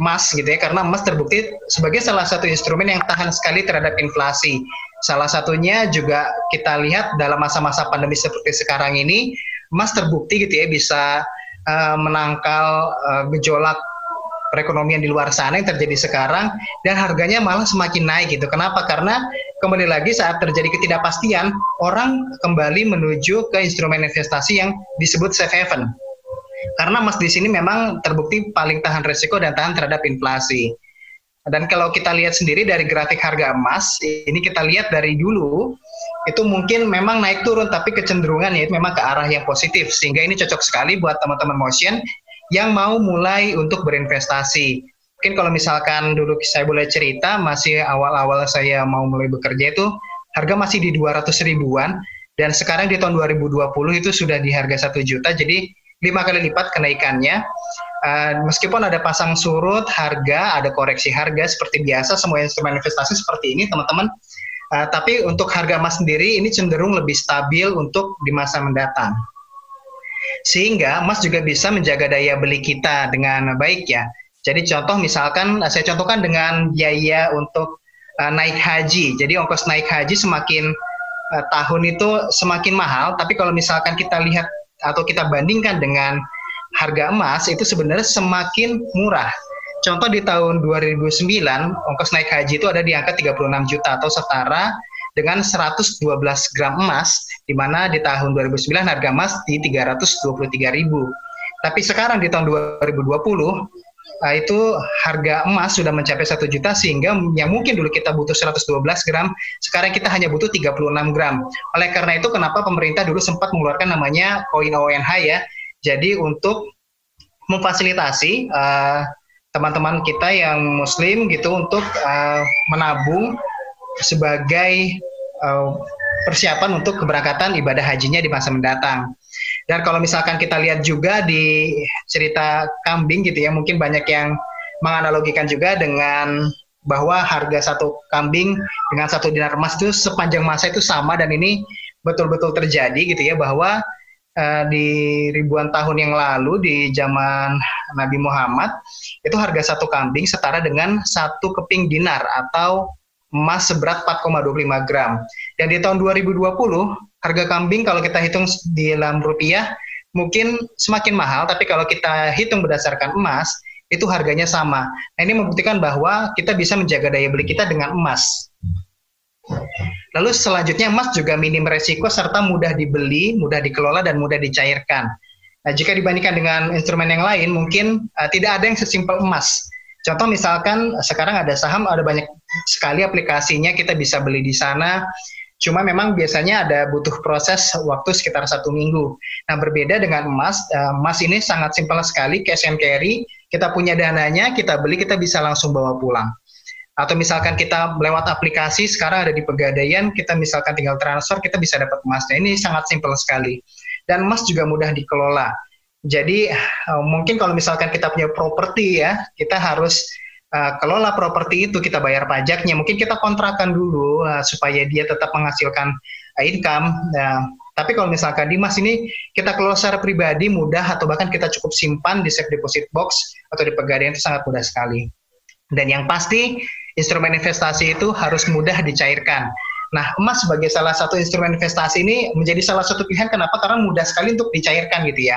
emas gitu ya karena emas terbukti sebagai salah satu instrumen yang tahan sekali terhadap inflasi. Salah satunya juga kita lihat dalam masa-masa pandemi seperti sekarang ini emas terbukti gitu ya bisa uh, menangkal uh, gejolak perekonomian di luar sana yang terjadi sekarang dan harganya malah semakin naik gitu. Kenapa? Karena kembali lagi saat terjadi ketidakpastian, orang kembali menuju ke instrumen investasi yang disebut safe haven. Karena emas di sini memang terbukti paling tahan resiko dan tahan terhadap inflasi. Dan kalau kita lihat sendiri dari grafik harga emas, ini kita lihat dari dulu itu mungkin memang naik turun tapi kecenderungan ya memang ke arah yang positif sehingga ini cocok sekali buat teman-teman motion yang mau mulai untuk berinvestasi. Mungkin kalau misalkan dulu saya boleh cerita, masih awal-awal saya mau mulai bekerja itu harga masih di 200 ribuan dan sekarang di tahun 2020 itu sudah di harga 1 juta jadi lima kali lipat kenaikannya. Uh, meskipun ada pasang surut harga, ada koreksi harga seperti biasa semua instrumen investasi seperti ini teman-teman. Uh, tapi untuk harga emas sendiri ini cenderung lebih stabil untuk di masa mendatang sehingga emas juga bisa menjaga daya beli kita dengan baik ya. Jadi contoh misalkan saya contohkan dengan biaya untuk uh, naik haji. Jadi ongkos naik haji semakin uh, tahun itu semakin mahal, tapi kalau misalkan kita lihat atau kita bandingkan dengan harga emas itu sebenarnya semakin murah. Contoh di tahun 2009 ongkos naik haji itu ada di angka 36 juta atau setara dengan 112 gram emas, di mana di tahun 2009 harga emas di 323.000. Tapi sekarang di tahun 2020 Nah, itu harga emas sudah mencapai satu juta sehingga yang mungkin dulu kita butuh 112 gram, sekarang kita hanya butuh 36 gram. Oleh karena itu kenapa pemerintah dulu sempat mengeluarkan namanya koin ONH ya. Jadi untuk memfasilitasi uh, teman-teman kita yang muslim gitu untuk uh, menabung sebagai uh, persiapan untuk keberangkatan ibadah hajinya di masa mendatang. Dan kalau misalkan kita lihat juga di cerita kambing gitu ya, mungkin banyak yang menganalogikan juga dengan bahwa harga satu kambing dengan satu dinar emas itu sepanjang masa itu sama dan ini betul-betul terjadi gitu ya bahwa uh, di ribuan tahun yang lalu di zaman Nabi Muhammad itu harga satu kambing setara dengan satu keping dinar atau emas seberat 4,25 gram. Dan di tahun 2020, harga kambing kalau kita hitung di dalam rupiah mungkin semakin mahal, tapi kalau kita hitung berdasarkan emas, itu harganya sama. Nah, ini membuktikan bahwa kita bisa menjaga daya beli kita dengan emas. Lalu selanjutnya emas juga minim resiko serta mudah dibeli, mudah dikelola dan mudah dicairkan. Nah, jika dibandingkan dengan instrumen yang lain, mungkin uh, tidak ada yang sesimpel emas. Contoh misalkan sekarang ada saham, ada banyak sekali aplikasinya kita bisa beli di sana. Cuma memang biasanya ada butuh proses waktu sekitar satu minggu. Nah berbeda dengan emas, eh, emas ini sangat simpel sekali, cash and carry. Kita punya dananya, kita beli, kita bisa langsung bawa pulang. Atau misalkan kita lewat aplikasi, sekarang ada di pegadaian, kita misalkan tinggal transfer, kita bisa dapat emasnya. Ini sangat simpel sekali. Dan emas juga mudah dikelola jadi uh, mungkin kalau misalkan kita punya properti ya, kita harus uh, kelola properti itu, kita bayar pajaknya. Mungkin kita kontrakan dulu uh, supaya dia tetap menghasilkan uh, income. Uh, tapi kalau misalkan di Mas ini kita kelola secara pribadi mudah atau bahkan kita cukup simpan di safe deposit box atau di pegadaian itu sangat mudah sekali. Dan yang pasti instrumen investasi itu harus mudah dicairkan. Nah, emas sebagai salah satu instrumen investasi ini menjadi salah satu pilihan kenapa? Karena mudah sekali untuk dicairkan gitu ya.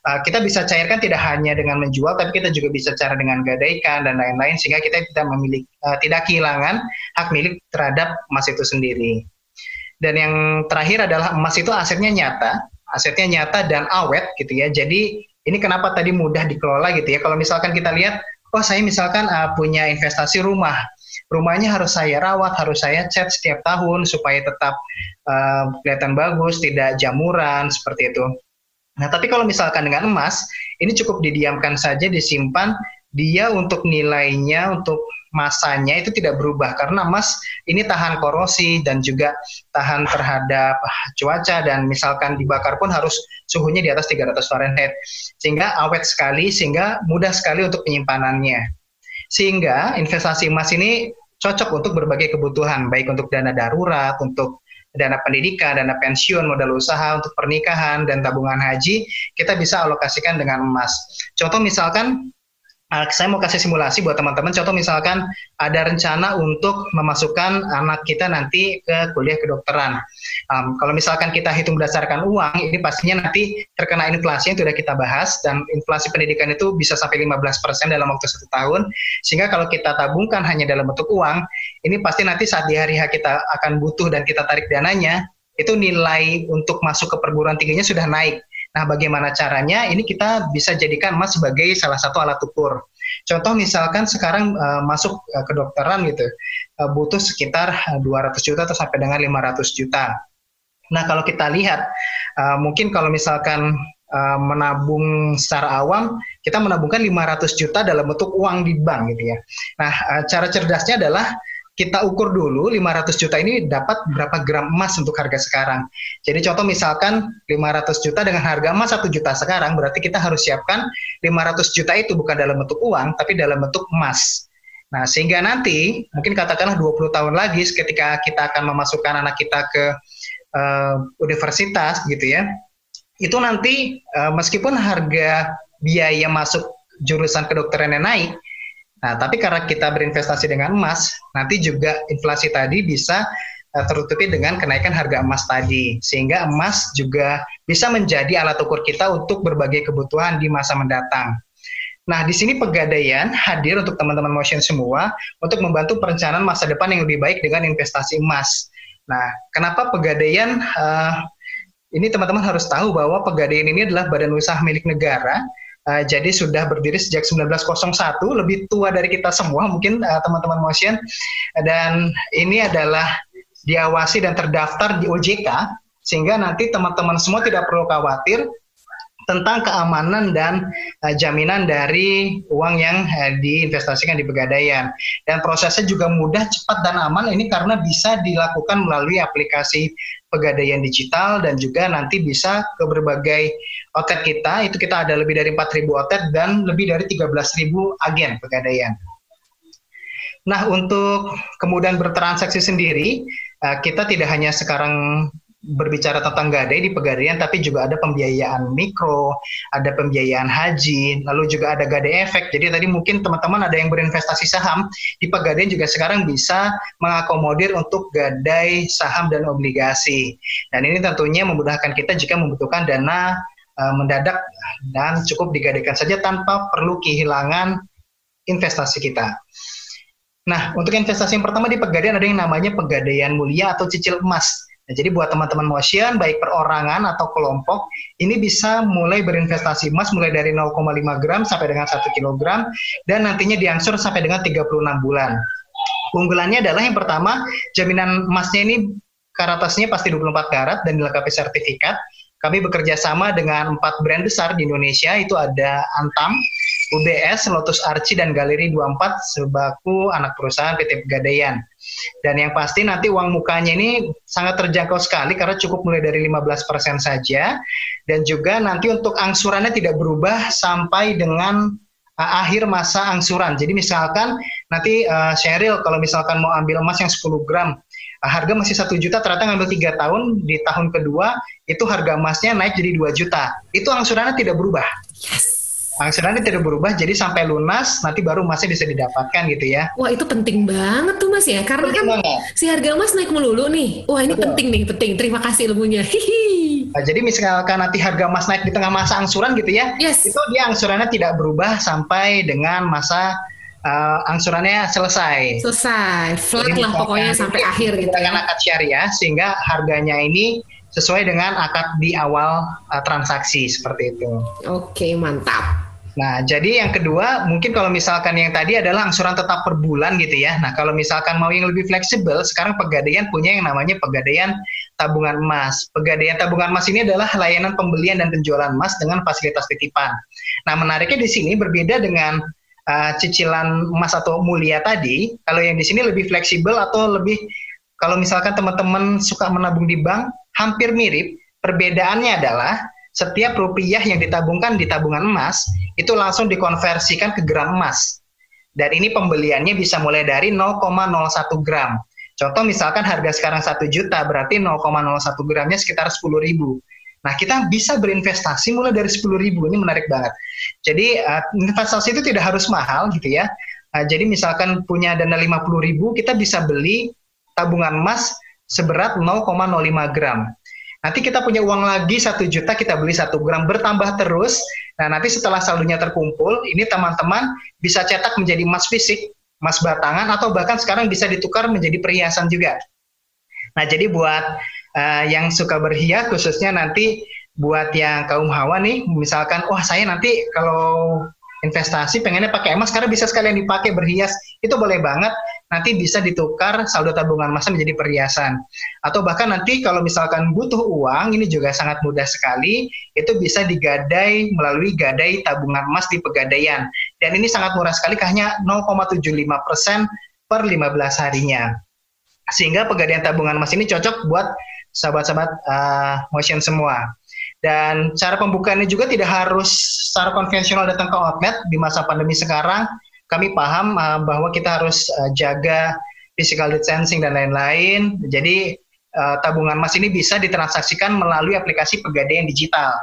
Uh, kita bisa cairkan tidak hanya dengan menjual, tapi kita juga bisa cara dengan gadaikan dan lain-lain sehingga kita tidak memiliki uh, tidak kehilangan hak milik terhadap emas itu sendiri. Dan yang terakhir adalah emas itu asetnya nyata, asetnya nyata dan awet gitu ya. Jadi ini kenapa tadi mudah dikelola gitu ya. Kalau misalkan kita lihat, oh saya misalkan uh, punya investasi rumah rumahnya harus saya rawat, harus saya cat setiap tahun supaya tetap uh, kelihatan bagus, tidak jamuran seperti itu. Nah, tapi kalau misalkan dengan emas, ini cukup didiamkan saja, disimpan, dia untuk nilainya, untuk masanya itu tidak berubah karena emas ini tahan korosi dan juga tahan terhadap cuaca dan misalkan dibakar pun harus suhunya di atas 300 Fahrenheit sehingga awet sekali sehingga mudah sekali untuk penyimpanannya. Sehingga investasi emas ini cocok untuk berbagai kebutuhan, baik untuk dana darurat, untuk dana pendidikan, dana pensiun, modal usaha untuk pernikahan dan tabungan haji, kita bisa alokasikan dengan emas. Contoh misalkan Uh, saya mau kasih simulasi buat teman-teman. Contoh misalkan ada rencana untuk memasukkan anak kita nanti ke kuliah kedokteran. Um, kalau misalkan kita hitung berdasarkan uang, ini pastinya nanti terkena inflasi yang sudah kita bahas dan inflasi pendidikan itu bisa sampai 15% dalam waktu satu tahun. Sehingga kalau kita tabungkan hanya dalam bentuk uang, ini pasti nanti saat di hari H kita akan butuh dan kita tarik dananya, itu nilai untuk masuk ke perguruan tingginya sudah naik Nah, bagaimana caranya? Ini kita bisa jadikan emas sebagai salah satu alat ukur. Contoh misalkan sekarang uh, masuk uh, kedokteran gitu, uh, butuh sekitar 200 juta atau sampai dengan 500 juta. Nah, kalau kita lihat, uh, mungkin kalau misalkan uh, menabung secara awam, kita menabungkan 500 juta dalam bentuk uang di bank gitu ya. Nah, uh, cara cerdasnya adalah kita ukur dulu 500 juta ini dapat berapa gram emas untuk harga sekarang. Jadi contoh misalkan 500 juta dengan harga emas 1 juta sekarang, berarti kita harus siapkan 500 juta itu bukan dalam bentuk uang, tapi dalam bentuk emas. Nah, sehingga nanti mungkin katakanlah 20 tahun lagi ketika kita akan memasukkan anak kita ke uh, universitas gitu ya, itu nanti uh, meskipun harga biaya masuk jurusan kedokterannya naik, Nah, tapi karena kita berinvestasi dengan emas, nanti juga inflasi tadi bisa uh, tertutupi dengan kenaikan harga emas tadi. Sehingga emas juga bisa menjadi alat ukur kita untuk berbagai kebutuhan di masa mendatang. Nah, di sini Pegadaian hadir untuk teman-teman motion semua untuk membantu perencanaan masa depan yang lebih baik dengan investasi emas. Nah, kenapa Pegadaian uh, ini teman-teman harus tahu bahwa Pegadaian ini adalah badan usaha milik negara Uh, jadi sudah berdiri sejak 1901, lebih tua dari kita semua mungkin uh, teman-teman motion. Dan ini adalah diawasi dan terdaftar di OJK sehingga nanti teman-teman semua tidak perlu khawatir tentang keamanan dan uh, jaminan dari uang yang uh, diinvestasikan di pegadaian. Dan prosesnya juga mudah, cepat dan aman ini karena bisa dilakukan melalui aplikasi pegadaian digital dan juga nanti bisa ke berbagai outlet kita itu kita ada lebih dari 4.000 outlet dan lebih dari 13.000 agen pegadaian. Nah, untuk kemudian bertransaksi sendiri, eh, kita tidak hanya sekarang berbicara tentang gadai di pegadaian, tapi juga ada pembiayaan mikro, ada pembiayaan haji, lalu juga ada gadai efek. Jadi tadi mungkin teman-teman ada yang berinvestasi saham di pegadaian juga sekarang bisa mengakomodir untuk gadai saham dan obligasi. Dan ini tentunya memudahkan kita jika membutuhkan dana uh, mendadak dan cukup digadaikan saja tanpa perlu kehilangan investasi kita. Nah, untuk investasi yang pertama di Pegadaian ada yang namanya Pegadaian Mulia atau cicil emas. Nah, jadi buat teman-teman motion, baik perorangan atau kelompok, ini bisa mulai berinvestasi emas mulai dari 0,5 gram sampai dengan 1 kilogram dan nantinya diangsur sampai dengan 36 bulan. Unggulannya adalah yang pertama, jaminan emasnya ini karatasnya pasti 24 karat dan dilengkapi sertifikat. Kami bekerja sama dengan empat brand besar di Indonesia, itu ada Antam, UBS, Lotus Archie, dan Galeri 24 sebaku anak perusahaan PT Pegadaian. Dan yang pasti nanti uang mukanya ini sangat terjangkau sekali karena cukup mulai dari 15% saja. Dan juga nanti untuk angsurannya tidak berubah sampai dengan uh, akhir masa angsuran. Jadi misalkan nanti uh, Sheryl kalau misalkan mau ambil emas yang 10 gram, harga masih satu juta ternyata ngambil tiga tahun di tahun kedua itu harga emasnya naik jadi 2 juta itu angsurannya tidak berubah yes. Angsurannya tidak berubah jadi sampai lunas nanti baru emasnya bisa didapatkan gitu ya wah itu penting banget tuh mas ya karena penting kan banget. si harga emas naik melulu nih wah ini Betul. penting nih penting terima kasih ilmunya hihi nah, jadi misalkan nanti harga emas naik di tengah masa angsuran gitu ya yes. itu dia angsurannya tidak berubah sampai dengan masa uh, angsurannya selesai. Selesai, flat Jadi, lah pokoknya sampai akhir gitu ya. akad syariah sehingga harganya ini sesuai dengan akad di awal uh, transaksi seperti itu. Oke, mantap. Nah, jadi yang kedua, mungkin kalau misalkan yang tadi adalah angsuran tetap per bulan gitu ya. Nah, kalau misalkan mau yang lebih fleksibel, sekarang Pegadaian punya yang namanya Pegadaian Tabungan Emas. Pegadaian Tabungan Emas ini adalah layanan pembelian dan penjualan emas dengan fasilitas titipan. Nah, menariknya di sini berbeda dengan uh, cicilan emas atau mulia tadi, kalau yang di sini lebih fleksibel atau lebih kalau misalkan teman-teman suka menabung di bank, hampir mirip. Perbedaannya adalah setiap rupiah yang ditabungkan di tabungan emas itu langsung dikonversikan ke gram emas. Dan ini pembeliannya bisa mulai dari 0,01 gram. Contoh misalkan harga sekarang 1 juta, berarti 0,01 gramnya sekitar 10 ribu. Nah, kita bisa berinvestasi mulai dari 10 ribu, ini menarik banget. Jadi, uh, investasi itu tidak harus mahal gitu ya. Uh, jadi, misalkan punya dana 50 ribu, kita bisa beli tabungan emas seberat 0,05 gram. Nanti kita punya uang lagi satu juta, kita beli satu gram bertambah terus. Nah nanti setelah saldonya terkumpul, ini teman-teman bisa cetak menjadi emas fisik, emas batangan, atau bahkan sekarang bisa ditukar menjadi perhiasan juga. Nah jadi buat uh, yang suka berhias, khususnya nanti buat yang kaum hawa nih, misalkan, wah saya nanti kalau investasi pengennya pakai emas karena bisa sekalian dipakai berhias. Itu boleh banget. Nanti bisa ditukar saldo tabungan emas menjadi perhiasan. Atau bahkan nanti kalau misalkan butuh uang ini juga sangat mudah sekali itu bisa digadai melalui gadai tabungan emas di pegadaian. Dan ini sangat murah sekali hanya 0,75 persen per 15 harinya. Sehingga pegadaian tabungan emas ini cocok buat sahabat-sahabat uh, motion semua dan cara pembukaannya juga tidak harus secara konvensional datang ke outlet di masa pandemi sekarang. Kami paham uh, bahwa kita harus uh, jaga physical distancing dan lain-lain. Jadi uh, tabungan emas ini bisa ditransaksikan melalui aplikasi pegadaian digital.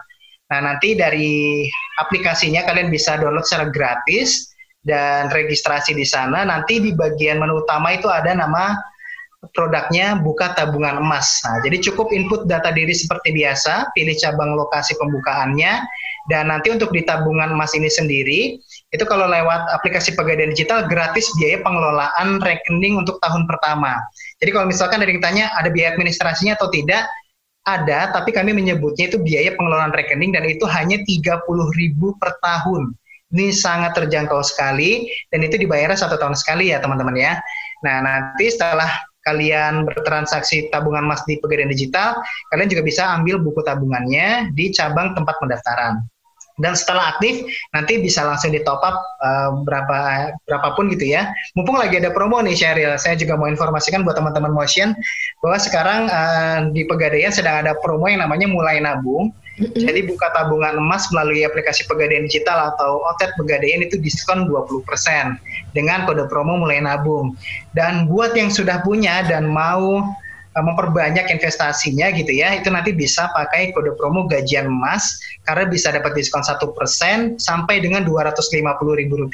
Nah, nanti dari aplikasinya kalian bisa download secara gratis dan registrasi di sana. Nanti di bagian menu utama itu ada nama produknya buka tabungan emas. Nah, jadi cukup input data diri seperti biasa, pilih cabang lokasi pembukaannya, dan nanti untuk di tabungan emas ini sendiri, itu kalau lewat aplikasi pegadaian digital gratis biaya pengelolaan rekening untuk tahun pertama. Jadi kalau misalkan ada yang tanya ada biaya administrasinya atau tidak, ada, tapi kami menyebutnya itu biaya pengelolaan rekening dan itu hanya 30.000 per tahun. Ini sangat terjangkau sekali dan itu dibayar satu tahun sekali ya teman-teman ya. Nah nanti setelah kalian bertransaksi tabungan emas di Pegadaian Digital, kalian juga bisa ambil buku tabungannya di cabang tempat pendaftaran. Dan setelah aktif, nanti bisa langsung di top up uh, berapa berapapun gitu ya. Mumpung lagi ada promo nih Sheryl, saya juga mau informasikan buat teman-teman Motion bahwa sekarang uh, di Pegadaian sedang ada promo yang namanya Mulai Nabung jadi buka tabungan emas melalui aplikasi Pegadaian Digital atau Otet Pegadaian itu diskon 20% dengan kode promo mulai nabung. Dan buat yang sudah punya dan mau uh, memperbanyak investasinya gitu ya, itu nanti bisa pakai kode promo gajian emas karena bisa dapat diskon 1% sampai dengan Rp250.000.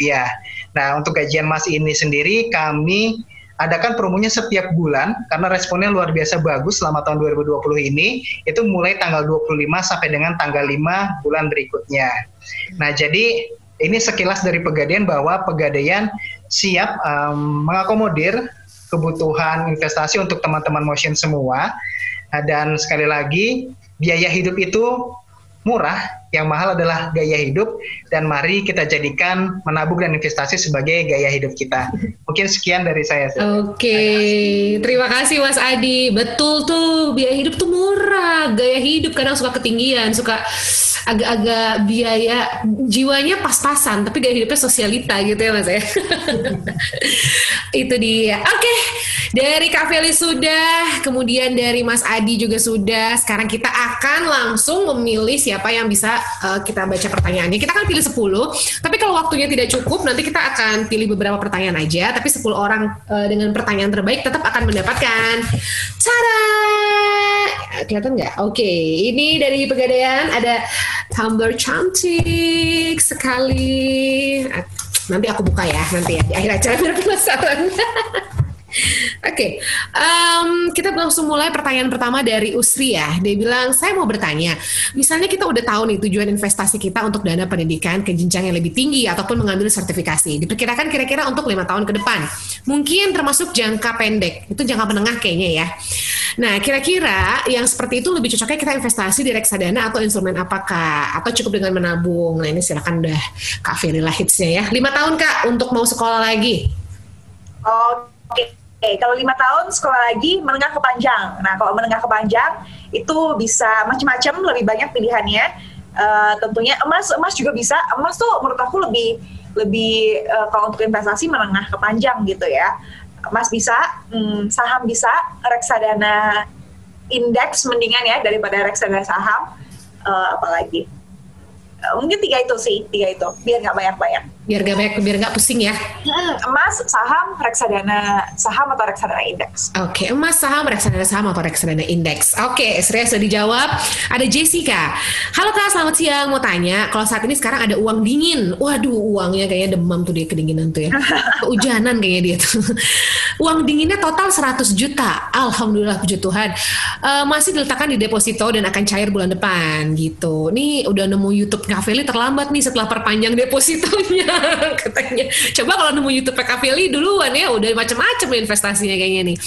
Nah, untuk gajian emas ini sendiri kami adakan promonya setiap bulan karena responnya luar biasa bagus selama tahun 2020 ini itu mulai tanggal 25 sampai dengan tanggal 5 bulan berikutnya. Nah, jadi ini sekilas dari Pegadaian bahwa Pegadaian siap um, mengakomodir kebutuhan investasi untuk teman-teman motion semua. Dan sekali lagi biaya hidup itu murah, yang mahal adalah gaya hidup dan mari kita jadikan menabung dan investasi sebagai gaya hidup kita. Mungkin sekian dari saya. Oke, okay. terima kasih Mas Adi. Betul tuh, biaya hidup tuh murah, gaya hidup kadang suka ketinggian, suka agak-agak biaya jiwanya pas-pasan tapi gaya hidupnya sosialita gitu ya mas ya itu dia oke okay. dari Kak Feli sudah kemudian dari Mas Adi juga sudah sekarang kita akan langsung memilih siapa yang bisa uh, kita baca pertanyaannya kita akan pilih 10 tapi kalau waktunya tidak cukup nanti kita akan pilih beberapa pertanyaan aja tapi 10 orang uh, dengan pertanyaan terbaik tetap akan mendapatkan cara kelihatan nggak? Oke, okay. ini dari Pegadaian ada tumbler cantik sekali. Nanti aku buka ya nanti ya di akhir acara penasaran. Oke, okay. um, kita langsung mulai pertanyaan pertama dari Usri ya. Dia bilang, saya mau bertanya, misalnya kita udah tahu nih tujuan investasi kita untuk dana pendidikan ke jenjang yang lebih tinggi ataupun mengambil sertifikasi. Diperkirakan kira-kira untuk lima tahun ke depan. Mungkin termasuk jangka pendek, itu jangka menengah kayaknya ya. Nah, kira-kira yang seperti itu lebih cocoknya kita investasi di reksadana atau instrumen apakah? Atau cukup dengan menabung? Nah, ini silakan udah Kak Firila hitsnya ya. Lima tahun Kak untuk mau sekolah lagi. Oke. Okay okay, kalau lima tahun sekolah lagi menengah ke panjang. Nah, kalau menengah ke panjang itu bisa macam-macam, lebih banyak pilihannya. Uh, tentunya emas, emas juga bisa. Emas tuh menurut aku lebih lebih uh, kalau untuk investasi menengah ke panjang gitu ya. Emas bisa, hmm, saham bisa, reksadana indeks mendingan ya daripada reksadana saham. Uh, apalagi uh, mungkin tiga itu sih, tiga itu biar nggak banyak-banyak. Biar gak banyak biar gak pusing ya Hmm, emas, saham, reksadana saham atau reksadana indeks. Oke, emas saham, reksadana saham atau reksadana indeks. Oke, Sria sudah dijawab. Ada Jessica. Halo Kak, selamat siang. Mau tanya, kalau saat ini sekarang ada uang dingin. Waduh, uangnya kayaknya demam tuh dia kedinginan tuh ya. Kehujanan kayaknya dia tuh. uang dinginnya total 100 juta. Alhamdulillah puji Tuhan. Eh, masih diletakkan di deposito dan akan cair bulan depan gitu. Nih udah nemu YouTube Kaveli terlambat nih setelah perpanjang depositonya katanya. Coba kalau nemu YouTube Kaveli duluan ya udah macam-macam investasinya kayaknya nih.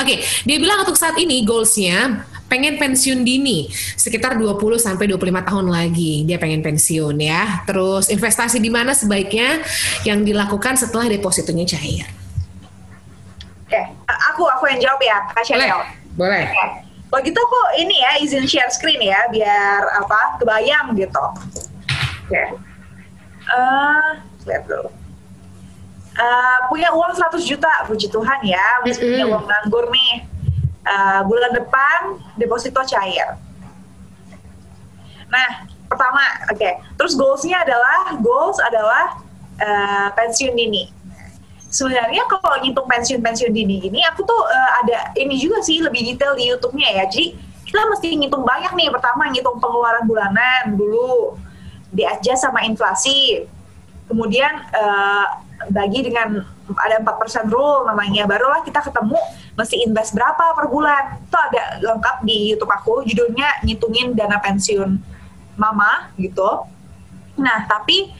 Oke, dia bilang untuk saat ini goalsnya pengen pensiun dini sekitar 20 sampai 25 tahun lagi dia pengen pensiun ya. Terus investasi di mana sebaiknya yang dilakukan setelah depositonya cair? Oke, aku aku yang jawab ya, Kak Boleh. Boleh. Oke. Kalau gitu aku ini ya izin share screen ya biar apa kebayang gitu. Oke. Eh, lihat dulu. Eh, punya uang 100 juta, puji Tuhan ya, masih punya uang nganggur nih. Eh, bulan depan deposito cair. Nah, pertama, oke. Terus goalsnya adalah goals adalah eh, pensiun dini sebenarnya kalau ngitung pensiun-pensiun dini gini, aku tuh eh, ada ini juga sih lebih detail di YouTube-nya ya. Jadi kita mesti ngitung banyak nih. Pertama ngitung pengeluaran bulanan dulu, di adjust sama inflasi. Kemudian eh, bagi dengan ada 4% rule namanya. Barulah kita ketemu mesti invest berapa per bulan. Itu ada lengkap di YouTube aku. Judulnya ngitungin dana pensiun mama gitu. Nah, tapi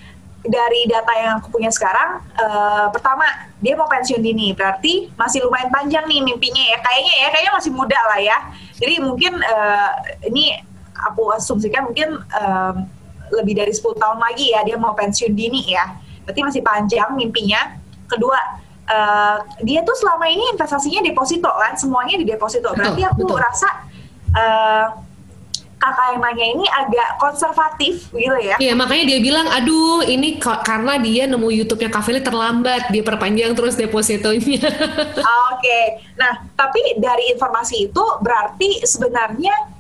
dari data yang aku punya sekarang, eh, pertama dia mau pensiun dini, berarti masih lumayan panjang nih mimpinya ya. Kayaknya ya, kayaknya masih muda lah ya. Jadi mungkin eh, ini aku asumsikan mungkin eh, lebih dari 10 tahun lagi ya dia mau pensiun dini ya. Berarti masih panjang mimpinya. Kedua, eh, dia tuh selama ini investasinya deposito kan, semuanya di deposito. Berarti aku betul. rasa eh, kakak yang nanya ini agak konservatif gitu ya. Iya makanya dia bilang, aduh ini karena dia nemu YouTube-nya Kaveli terlambat, dia perpanjang terus depositonya. Oke, nah tapi dari informasi itu berarti sebenarnya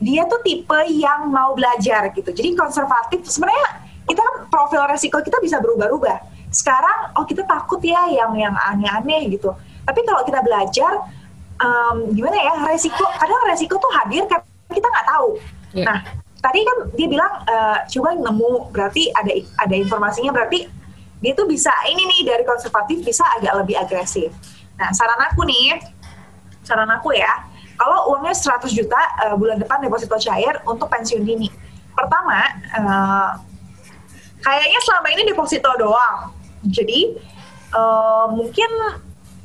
dia tuh tipe yang mau belajar gitu. Jadi konservatif. Sebenarnya kita kan profil resiko kita bisa berubah-ubah. Sekarang oh kita takut ya yang yang aneh-aneh gitu. Tapi kalau kita belajar em, gimana ya resiko kadang resiko tuh hadir kan kita nggak tahu. Iya. Nah tadi kan dia bilang eh, coba nemu berarti ada ada informasinya berarti dia tuh bisa ini nih dari konservatif bisa agak lebih agresif. Nah saran aku nih, saran aku ya, kalau uangnya 100 juta eh, bulan depan deposito cair untuk pensiun dini. Pertama, eh, kayaknya selama ini deposito doang. Jadi eh, mungkin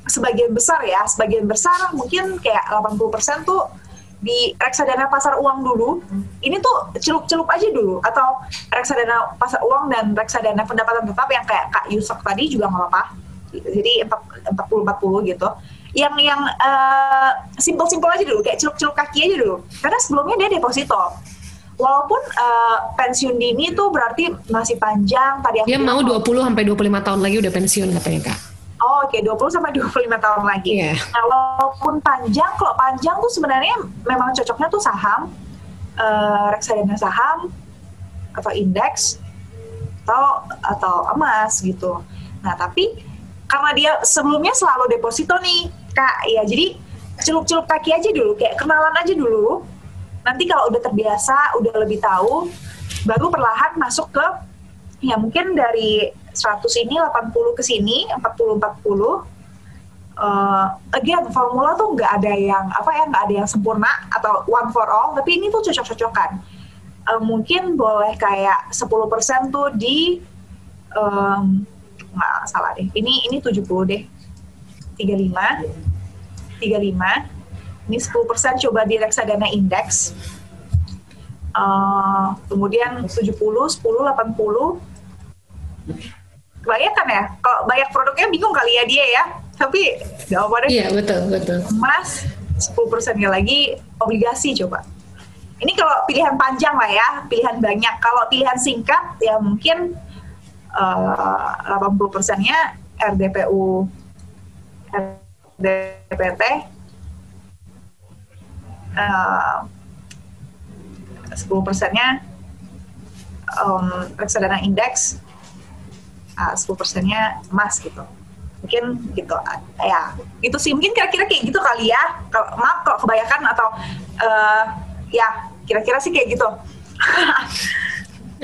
sebagian besar ya, sebagian besar mungkin kayak 80% tuh di reksadana pasar uang dulu. Ini tuh celup-celup aja dulu atau reksadana pasar uang dan reksadana pendapatan tetap yang kayak Kak Yusuf tadi juga nggak apa-apa. Jadi 40-40 gitu. Yang yang eh, simpel-simpel aja dulu, kayak celup-celup kaki aja dulu. Karena sebelumnya dia deposito. Walaupun eh, pensiun dini tuh berarti masih panjang tadi dia mau kalau- 20 sampai 25 tahun lagi udah pensiun katanya kak. Oh, oke 20 sampai 25 tahun lagi. Iya. Nah, walaupun panjang, kalau panjang tuh sebenarnya memang cocoknya tuh saham, eh, reksadana saham atau indeks atau atau emas gitu. Nah, tapi karena dia sebelumnya selalu deposito nih, Kak, ya jadi celup-celup kaki aja dulu, kayak kenalan aja dulu. Nanti kalau udah terbiasa, udah lebih tahu, baru perlahan masuk ke ya mungkin dari 100 ini 80 ke sini 40 40 uh, again formula tuh nggak ada yang apa ya nggak ada yang sempurna atau one for all tapi ini tuh cocok-cocokan. Uh, mungkin boleh kayak 10% tuh di um, salah deh. Ini ini 70 deh 35 35 ini 10% coba di reksadana indeks. Uh, kemudian 70, 10, 80 kebanyakan ya? Kalau banyak produknya bingung kali ya dia ya. Tapi jawabannya Iya betul betul. emas 10 persennya lagi obligasi coba. Ini kalau pilihan panjang lah ya pilihan banyak. Kalau pilihan singkat ya mungkin eh, 80 persennya RDPU RDPT eh, 10 persennya em, reksadana indeks uh, 10 persennya emas gitu. Mungkin gitu ya itu sih. Mungkin kira-kira kayak gitu kali ya. Maaf kalau kebanyakan atau uh, ya kira-kira sih kayak gitu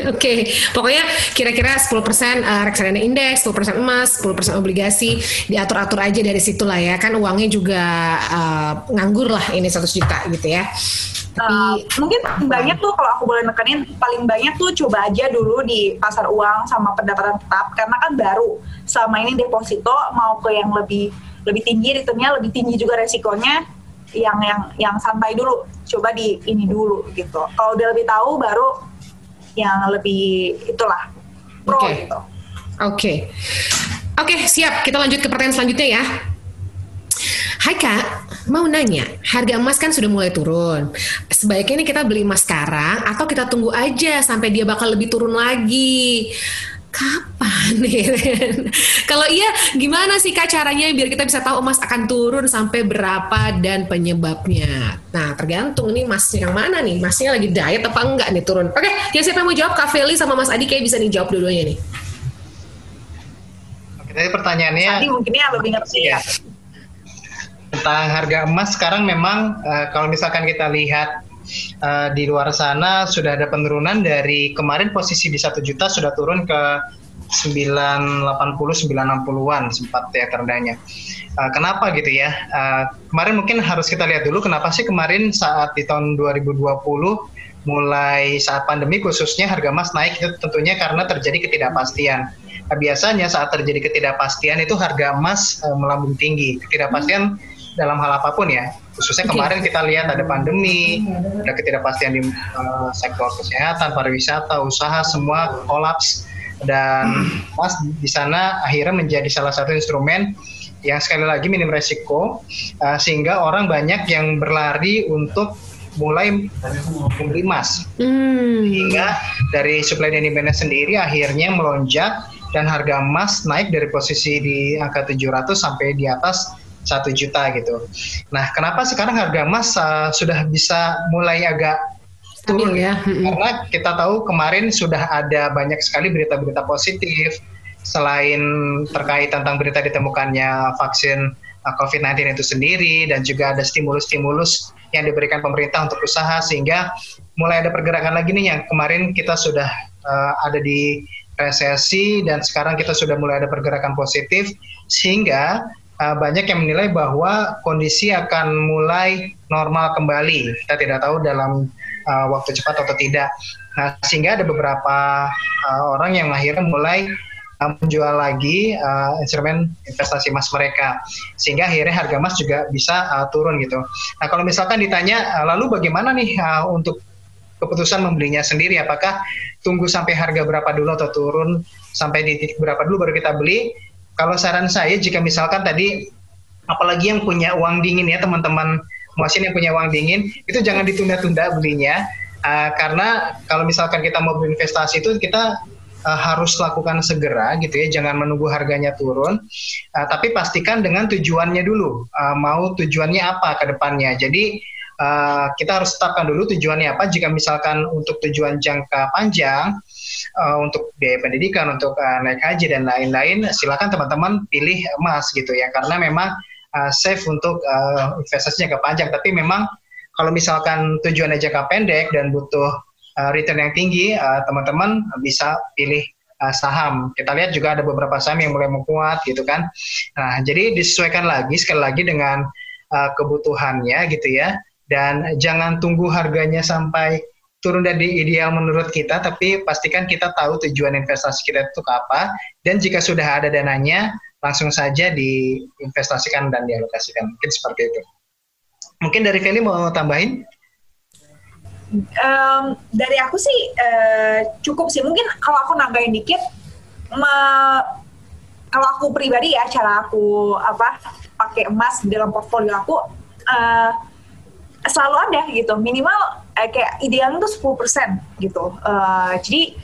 Oke, okay. pokoknya kira-kira 10% uh, reksadana indeks, 10% emas, 10% obligasi, diatur-atur aja dari situ lah ya. Kan uangnya juga uh, nganggur lah ini 100 juta gitu ya. Tapi uh, mungkin banyak tuh kalau aku boleh nekenin paling banyak tuh coba aja dulu di pasar uang sama pendapatan tetap karena kan baru selama ini deposito mau ke yang lebih lebih tinggi returnnya lebih tinggi juga resikonya yang yang yang santai dulu coba di ini dulu gitu kalau udah lebih tahu baru yang lebih itulah pro okay. gitu. Oke. Okay. Oke, okay, siap. Kita lanjut ke pertanyaan selanjutnya ya. Hai Kak, mau nanya, harga emas kan sudah mulai turun. Sebaiknya ini kita beli emas sekarang atau kita tunggu aja sampai dia bakal lebih turun lagi? Kapan nih Kalau iya, gimana sih kak caranya biar kita bisa tahu emas akan turun sampai berapa dan penyebabnya? Nah, tergantung ini emasnya yang mana nih? Emasnya lagi diet apa enggak nih turun? Oke, ya siapa yang mau jawab? Kak Feli sama Mas Adi kayak bisa nih jawab dua-duanya nih. Oke, tadi pertanyaannya. Adi mungkinnya lebih ngerti ya. Tentang harga emas sekarang memang uh, kalau misalkan kita lihat uh, di luar sana sudah ada penurunan dari kemarin posisi di satu juta sudah turun ke 980 960-an sempat ya terendahnya. Uh, kenapa gitu ya? Uh, kemarin mungkin harus kita lihat dulu kenapa sih kemarin saat di tahun 2020 mulai saat pandemi khususnya harga emas naik itu tentunya karena terjadi ketidakpastian. Nah, biasanya saat terjadi ketidakpastian itu harga emas uh, melambung tinggi. Ketidakpastian hmm dalam hal apa pun ya. Khususnya okay. kemarin kita lihat ada pandemi, ada ketidakpastian di uh, sektor kesehatan, pariwisata, usaha semua kolaps dan pas di sana akhirnya menjadi salah satu instrumen yang sekali lagi minim resiko uh, sehingga orang banyak yang berlari untuk mulai membeli emas hmm. sehingga dari supply dan demand sendiri akhirnya melonjak dan harga emas naik dari posisi di angka 700 sampai di atas satu juta gitu. Nah, kenapa sekarang harga emas uh, sudah bisa mulai agak turun ya? Karena kita tahu kemarin sudah ada banyak sekali berita-berita positif selain terkait tentang berita ditemukannya vaksin uh, COVID-19 itu sendiri dan juga ada stimulus-stimulus yang diberikan pemerintah untuk usaha sehingga mulai ada pergerakan lagi nih yang kemarin kita sudah uh, ada di resesi dan sekarang kita sudah mulai ada pergerakan positif sehingga uh, banyak yang menilai bahwa kondisi akan mulai normal kembali. Kita tidak tahu dalam uh, waktu cepat atau tidak. Nah, sehingga ada beberapa uh, orang yang akhirnya mulai uh, menjual lagi uh, instrumen investasi emas mereka, sehingga akhirnya harga emas juga bisa uh, turun gitu. Nah, kalau misalkan ditanya, uh, lalu bagaimana nih uh, untuk keputusan membelinya sendiri? Apakah tunggu sampai harga berapa dulu atau turun sampai di titik berapa dulu baru kita beli? Kalau saran saya jika misalkan tadi apalagi yang punya uang dingin ya teman-teman muasin yang punya uang dingin itu jangan ditunda-tunda belinya. Uh, karena kalau misalkan kita mau berinvestasi itu kita uh, harus lakukan segera gitu ya jangan menunggu harganya turun. Uh, tapi pastikan dengan tujuannya dulu. Uh, mau tujuannya apa ke depannya. Jadi uh, kita harus tetapkan dulu tujuannya apa jika misalkan untuk tujuan jangka panjang uh, untuk biaya pendidikan, untuk uh, naik haji dan lain-lain, silakan teman-teman pilih emas gitu ya, karena memang uh, safe untuk uh, investasi jangka panjang. Tapi memang kalau misalkan tujuannya jangka pendek dan butuh uh, return yang tinggi, teman-teman uh, bisa pilih saham. Kita lihat juga ada beberapa saham yang mulai menguat gitu kan. Nah, jadi disesuaikan lagi sekali lagi dengan uh, kebutuhannya gitu ya. Dan jangan tunggu harganya sampai turun dari ideal menurut kita, tapi pastikan kita tahu tujuan investasi kita itu apa, dan jika sudah ada dananya, langsung saja diinvestasikan dan dialokasikan. Mungkin seperti itu. Mungkin dari Feli mau tambahin? Um, dari aku sih uh, cukup sih. Mungkin kalau aku nambahin dikit, kalau aku pribadi ya, cara aku apa pakai emas dalam portfolio aku, uh, selalu ada gitu. Minimal eh, kayak idealnya tuh 10% gitu. Uh, jadi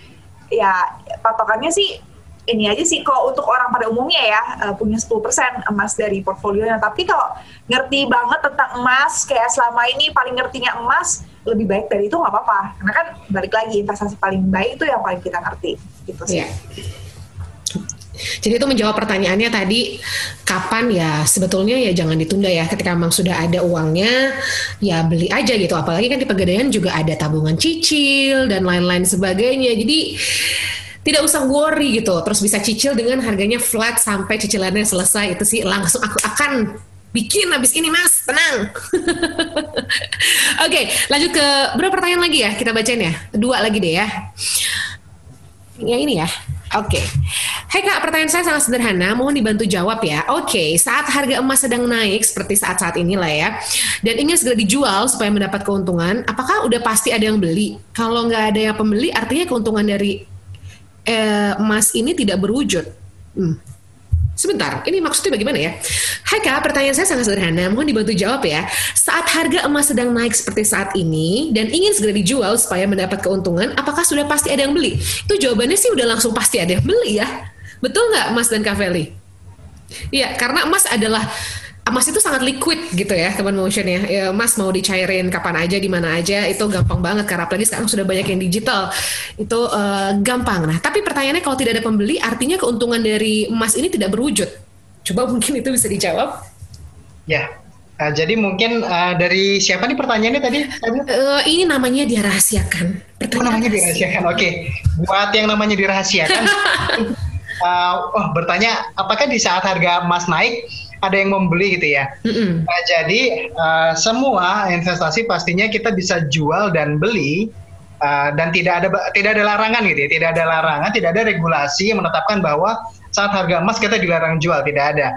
ya patokannya sih ini aja sih. Kalau untuk orang pada umumnya ya uh, punya 10% emas dari portfolionya. Tapi kalau ngerti banget tentang emas kayak selama ini paling ngertinya emas lebih baik dari itu nggak apa-apa. Karena kan balik lagi investasi paling baik itu yang paling kita ngerti. Gitu sih. Yeah. Jadi itu menjawab pertanyaannya tadi kapan ya? Sebetulnya ya jangan ditunda ya. Ketika memang sudah ada uangnya ya beli aja gitu. Apalagi kan di pegadaian juga ada tabungan cicil dan lain-lain sebagainya. Jadi tidak usah worry gitu. Terus bisa cicil dengan harganya flat sampai cicilannya selesai. Itu sih langsung aku akan bikin habis ini mas. Tenang. Oke lanjut ke berapa pertanyaan lagi ya kita bacain ya? Dua lagi deh ya. Yang ini ya Oke, okay. Hai kak, pertanyaan saya sangat sederhana, mohon dibantu jawab ya. Oke, okay, saat harga emas sedang naik seperti saat-saat inilah ya, dan ingin segera dijual supaya mendapat keuntungan, apakah udah pasti ada yang beli? Kalau nggak ada yang pembeli, artinya keuntungan dari eh, emas ini tidak berwujud. Hmm. Sebentar, ini maksudnya bagaimana ya? Hai Kak, pertanyaan saya sangat sederhana, mohon dibantu jawab ya. Saat harga emas sedang naik seperti saat ini dan ingin segera dijual supaya mendapat keuntungan, apakah sudah pasti ada yang beli? Itu jawabannya sih udah langsung pasti ada yang beli ya. Betul nggak Mas dan Kak Feli? Iya, karena emas adalah emas itu sangat liquid gitu ya teman motion ya. ya emas mau dicairin kapan aja di mana aja itu gampang banget. Karena apalagi sekarang sudah banyak yang digital. Itu uh, gampang. Nah tapi pertanyaannya kalau tidak ada pembeli artinya keuntungan dari emas ini tidak berwujud? Coba mungkin itu bisa dijawab. Ya uh, jadi mungkin uh, dari siapa nih pertanyaannya tadi? Uh, ini namanya dirahasiakan. Oh namanya dirahasiakan. Oke. Okay. buat yang namanya dirahasiakan uh, oh bertanya apakah di saat harga emas naik ada yang membeli gitu ya. Mm-hmm. Nah, jadi uh, semua investasi pastinya kita bisa jual dan beli uh, dan tidak ada tidak ada larangan gitu ya, tidak ada larangan, tidak ada regulasi yang menetapkan bahwa saat harga emas kita dilarang jual, tidak ada.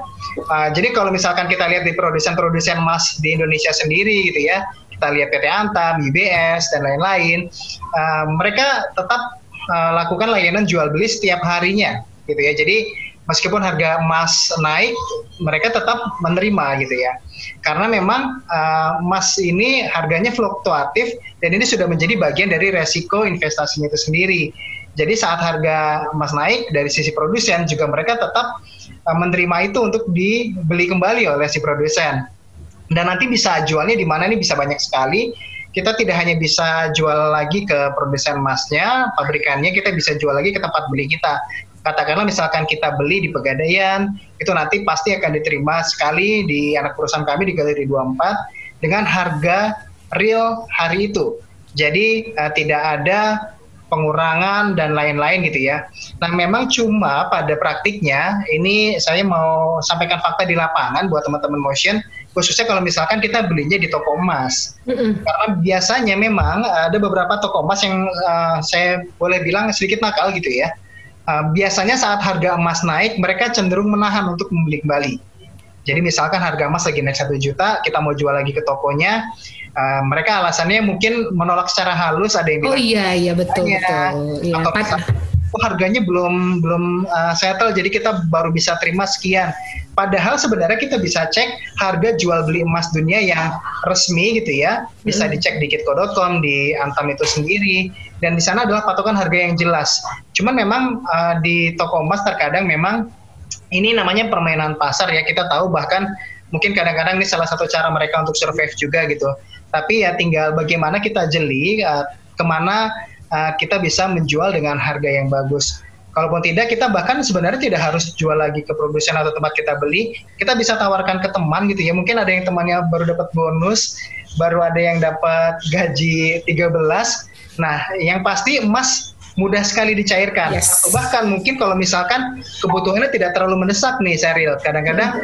Uh, jadi kalau misalkan kita lihat di produsen-produsen emas di Indonesia sendiri gitu ya, kita lihat PT Antam, UBS dan lain-lain, uh, mereka tetap uh, lakukan layanan jual beli setiap harinya gitu ya. Jadi meskipun harga emas naik, mereka tetap menerima gitu ya. Karena memang uh, emas ini harganya fluktuatif dan ini sudah menjadi bagian dari resiko investasinya itu sendiri. Jadi saat harga emas naik dari sisi produsen juga mereka tetap uh, menerima itu untuk dibeli kembali oleh si produsen. Dan nanti bisa jualnya di mana ini bisa banyak sekali kita tidak hanya bisa jual lagi ke produsen emasnya, pabrikannya, kita bisa jual lagi ke tempat beli kita katakanlah misalkan kita beli di Pegadaian, itu nanti pasti akan diterima sekali di anak perusahaan kami di Galeri 24 dengan harga real hari itu. Jadi uh, tidak ada pengurangan dan lain-lain gitu ya. Nah memang cuma pada praktiknya ini saya mau sampaikan fakta di lapangan buat teman-teman motion khususnya kalau misalkan kita belinya di toko emas. Mm-hmm. Karena biasanya memang ada beberapa toko emas yang uh, saya boleh bilang sedikit nakal gitu ya uh, biasanya saat harga emas naik mereka cenderung menahan untuk membeli kembali. Jadi misalkan harga emas lagi naik satu juta, kita mau jual lagi ke tokonya, uh, mereka alasannya mungkin menolak secara halus ada yang bilang. Oh iya iya betul betul. Iya, atau oh, harganya belum belum uh, settle, jadi kita baru bisa terima sekian. Padahal sebenarnya kita bisa cek harga jual beli emas dunia yang resmi gitu ya, bisa dicek di kitco.com, di Antam itu sendiri, dan di sana adalah patokan harga yang jelas. Cuman memang uh, di toko emas terkadang memang ini namanya permainan pasar ya kita tahu bahkan mungkin kadang-kadang ini salah satu cara mereka untuk survive juga gitu. Tapi ya tinggal bagaimana kita jeli uh, ke mana uh, kita bisa menjual dengan harga yang bagus. Kalaupun tidak, kita bahkan sebenarnya tidak harus jual lagi ke produsen atau tempat kita beli. Kita bisa tawarkan ke teman gitu ya. Mungkin ada yang temannya baru dapat bonus, baru ada yang dapat gaji 13, Nah, yang pasti emas mudah sekali dicairkan. Yes. Atau bahkan mungkin kalau misalkan kebutuhannya tidak terlalu mendesak nih, Seril. Kadang-kadang,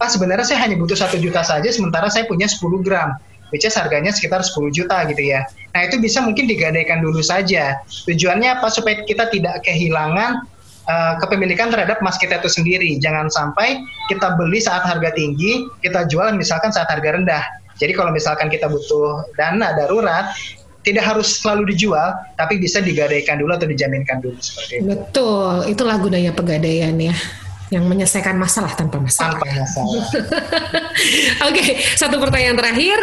pas sebenarnya saya hanya butuh satu juta saja, sementara saya punya 10 gram. Which is harganya sekitar 10 juta gitu ya. Nah itu bisa mungkin digadaikan dulu saja. Tujuannya apa? Supaya kita tidak kehilangan uh, kepemilikan terhadap emas kita itu sendiri. Jangan sampai kita beli saat harga tinggi, kita jual misalkan saat harga rendah. Jadi kalau misalkan kita butuh dana darurat, tidak harus selalu dijual, tapi bisa digadaikan dulu atau dijaminkan dulu seperti itu. Betul, itulah gunanya pegadaian ya yang menyelesaikan masalah tanpa masalah. Tanpa masalah. Oke, okay, satu pertanyaan terakhir.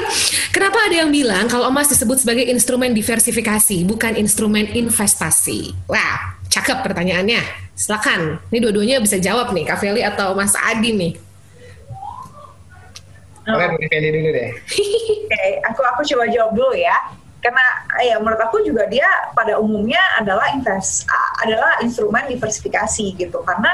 Kenapa ada yang bilang kalau emas disebut sebagai instrumen diversifikasi, bukan instrumen investasi? Wah, cakep pertanyaannya. Silakan. Ini dua-duanya bisa jawab nih, Kak Feli atau Mas Adi nih. Oke, oh. Feli dulu deh. Oke, okay, aku aku coba jawab dulu ya karena ya menurut aku juga dia pada umumnya adalah invest adalah instrumen diversifikasi gitu. Karena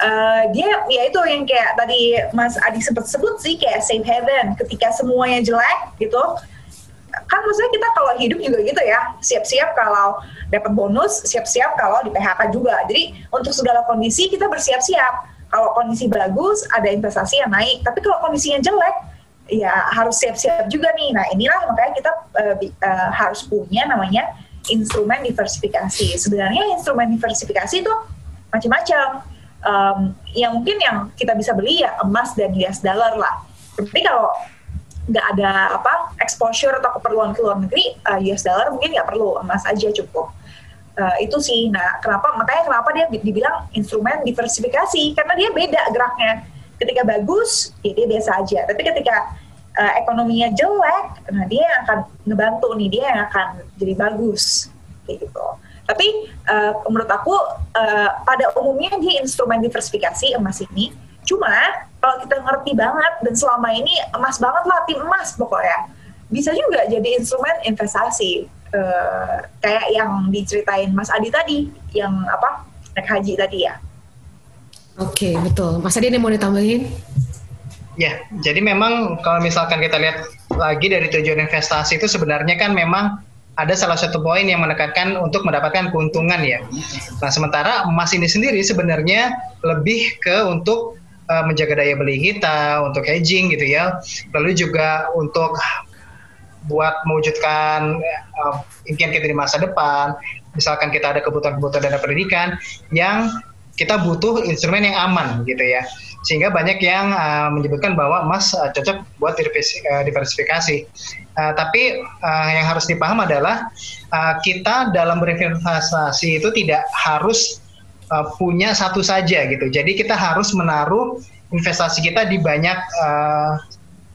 uh, dia ya itu yang kayak tadi Mas Adi sempat sebut sih kayak safe haven. Ketika semuanya jelek gitu kan maksudnya kita kalau hidup juga gitu ya. Siap-siap kalau dapat bonus siap-siap kalau di PHK juga. Jadi untuk segala kondisi kita bersiap-siap. Kalau kondisi bagus ada investasi yang naik. Tapi kalau kondisinya jelek ya harus siap-siap juga nih nah inilah makanya kita uh, uh, harus punya namanya instrumen diversifikasi sebenarnya instrumen diversifikasi itu macam-macam um, yang mungkin yang kita bisa beli ya emas dan US dollar lah. Tapi kalau nggak ada apa exposure atau keperluan ke luar negeri, uh, US dollar mungkin nggak perlu emas aja cukup. Uh, itu sih. Nah, kenapa makanya kenapa dia dibilang instrumen diversifikasi karena dia beda geraknya. Ketika bagus, ya dia biasa aja. Tapi ketika uh, ekonominya jelek, nah dia yang akan ngebantu nih, dia yang akan jadi bagus gitu. Tapi uh, menurut aku uh, pada umumnya dia instrumen diversifikasi emas ini. Cuma kalau kita ngerti banget dan selama ini emas banget lah tim emas pokoknya bisa juga jadi instrumen investasi uh, kayak yang diceritain Mas Adi tadi yang apa naik haji tadi ya. Oke betul. Mas Adi ini mau ditambahin? Ya, jadi memang kalau misalkan kita lihat lagi dari tujuan investasi itu sebenarnya kan memang ada salah satu poin yang menekankan untuk mendapatkan keuntungan ya. Nah, sementara emas ini sendiri sebenarnya lebih ke untuk uh, menjaga daya beli kita, untuk hedging gitu ya. Lalu juga untuk buat mewujudkan uh, impian kita di masa depan. Misalkan kita ada kebutuhan-kebutuhan dana pendidikan yang kita butuh instrumen yang aman gitu ya sehingga banyak yang uh, menyebutkan bahwa emas uh, cocok buat diversifikasi. Uh, tapi uh, yang harus dipaham adalah uh, kita dalam berinvestasi itu tidak harus uh, punya satu saja gitu. Jadi kita harus menaruh investasi kita di banyak uh,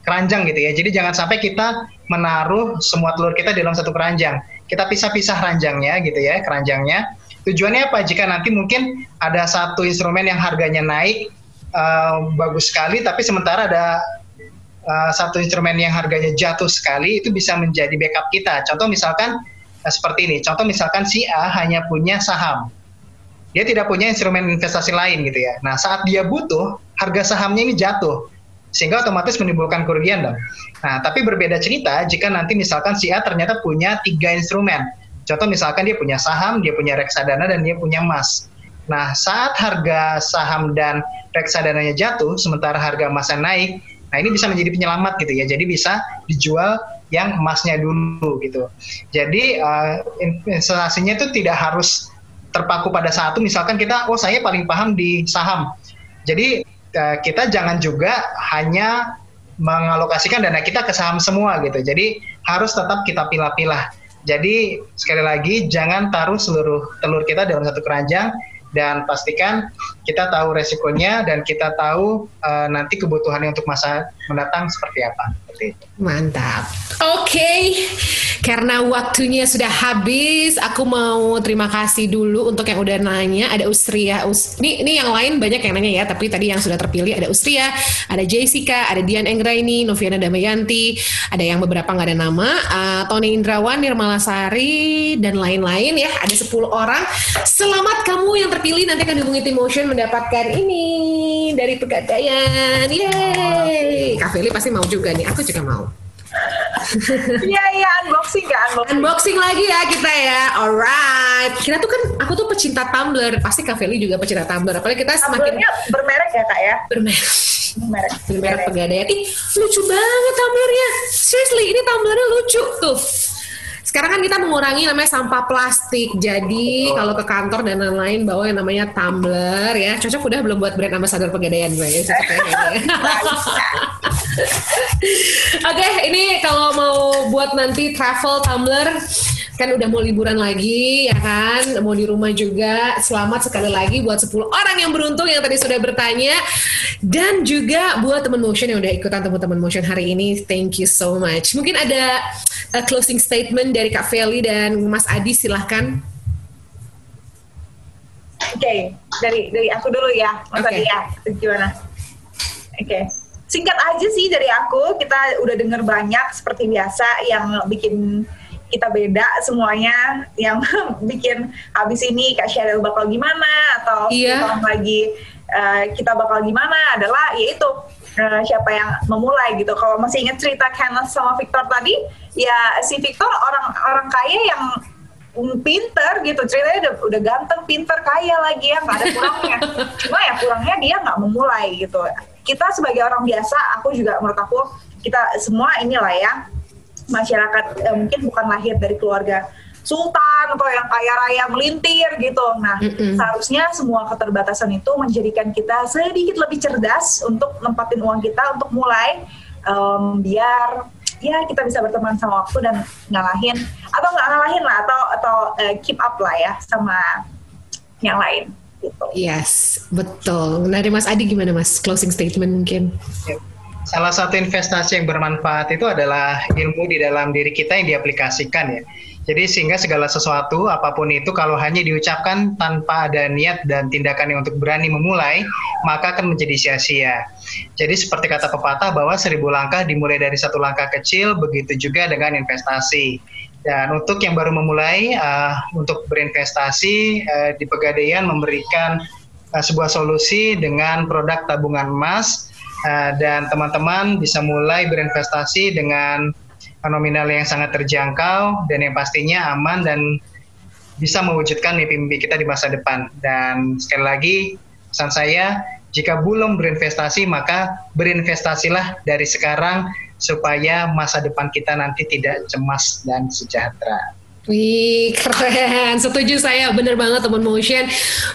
keranjang gitu ya. Jadi jangan sampai kita menaruh semua telur kita dalam satu keranjang. Kita pisah-pisah ranjangnya gitu ya, keranjangnya. Tujuannya apa? Jika nanti mungkin ada satu instrumen yang harganya naik, uh, bagus sekali, tapi sementara ada uh, satu instrumen yang harganya jatuh sekali, itu bisa menjadi backup kita. Contoh misalkan uh, seperti ini, contoh misalkan si A hanya punya saham, dia tidak punya instrumen investasi lain gitu ya. Nah saat dia butuh, harga sahamnya ini jatuh, sehingga otomatis menimbulkan kerugian dong. Nah tapi berbeda cerita jika nanti misalkan si A ternyata punya tiga instrumen. Contoh misalkan dia punya saham, dia punya reksadana, dan dia punya emas. Nah, saat harga saham dan reksadananya jatuh, sementara harga emasnya naik, nah ini bisa menjadi penyelamat gitu ya. Jadi bisa dijual yang emasnya dulu gitu. Jadi uh, investasinya itu tidak harus terpaku pada satu. Misalkan kita, oh saya paling paham di saham. Jadi uh, kita jangan juga hanya mengalokasikan dana kita ke saham semua gitu. Jadi harus tetap kita pilah-pilah. Jadi sekali lagi jangan taruh seluruh telur kita dalam satu keranjang dan pastikan kita tahu resikonya dan kita tahu uh, nanti kebutuhannya untuk masa mendatang seperti apa. Seperti itu. Mantap. Oke, okay. karena waktunya sudah habis, aku mau terima kasih dulu untuk yang udah nanya. Ada Usria, Us ini, ini yang lain banyak yang nanya ya, tapi tadi yang sudah terpilih ada Usria, ada Jessica, ada Dian Enggraini, Noviana Damayanti, ada yang beberapa nggak ada nama, uh, Tony Indrawan, Nirmala Sari, dan lain-lain ya. Ada 10 orang. Selamat kamu yang terpilih nanti akan dihubungi tim motion mendapatkan ini dari Pegadaian. Yeay. Kak Feli pasti mau juga nih. Aku juga mau. Iya iya unboxing kan unboxing. unboxing lagi ya kita ya. Alright. Kita tuh kan aku tuh pecinta Tumblr. Pasti Kak Feli juga pecinta Tumblr. Apalagi kita semakin bermerek ya kak ya. Bermerek. Bermerek. Bermerek pegadaian. Ih lucu banget Tumblrnya. Seriously ini Tumblrnya lucu tuh sekarang kan kita mengurangi namanya sampah plastik. Jadi kalau ke kantor dan lain-lain bawa yang namanya tumbler ya. Cocok udah belum buat brand ambassador pegadaian gue ya. ya. Oke, okay, ini kalau mau buat nanti travel tumbler kan udah mau liburan lagi ya kan mau di rumah juga selamat sekali lagi buat 10 orang yang beruntung yang tadi sudah bertanya dan juga buat teman motion yang udah ikutan teman-teman motion hari ini thank you so much mungkin ada a closing statement dari Kak Feli dan Mas Adi silahkan Oke, okay. dari dari aku dulu ya, Mas okay. Adi ya, gimana? Oke, okay. singkat aja sih dari aku, kita udah denger banyak seperti biasa yang bikin kita beda semuanya yang bikin habis ini Kak Sheryl bakal gimana atau iya. lagi uh, kita bakal gimana adalah yaitu uh, siapa yang memulai gitu. Kalau masih ingat cerita Kenneth sama Victor tadi, ya si Victor orang orang kaya yang pinter gitu ceritanya udah, udah ganteng pinter kaya lagi ya nggak ada kurangnya cuma ya kurangnya dia nggak memulai gitu kita sebagai orang biasa aku juga menurut aku kita semua inilah ya masyarakat eh, mungkin bukan lahir dari keluarga sultan atau yang kaya raya melintir gitu. Nah, mm-hmm. seharusnya semua keterbatasan itu menjadikan kita sedikit lebih cerdas untuk nempatin uang kita untuk mulai um, biar ya kita bisa berteman sama waktu dan ngalahin atau nggak ngalahin lah atau atau uh, keep up lah ya sama yang lain gitu. Yes, betul. Nah, dari Mas Adi gimana Mas? Closing statement mungkin. Salah satu investasi yang bermanfaat itu adalah ilmu di dalam diri kita yang diaplikasikan ya. Jadi sehingga segala sesuatu apa pun itu kalau hanya diucapkan tanpa ada niat dan tindakan yang untuk berani memulai, maka akan menjadi sia-sia. Jadi seperti kata pepatah bahwa seribu langkah dimulai dari satu langkah kecil, begitu juga dengan investasi. Dan untuk yang baru memulai uh, untuk berinvestasi uh, di Pegadaian memberikan uh, sebuah solusi dengan produk tabungan emas uh, dan teman-teman bisa mulai berinvestasi dengan nominal yang sangat terjangkau dan yang pastinya aman dan bisa mewujudkan mimpi-mimpi kita di masa depan. Dan sekali lagi pesan saya, jika belum berinvestasi maka berinvestasilah dari sekarang supaya masa depan kita nanti tidak cemas dan sejahtera. Wih keren, setuju saya bener banget teman motion,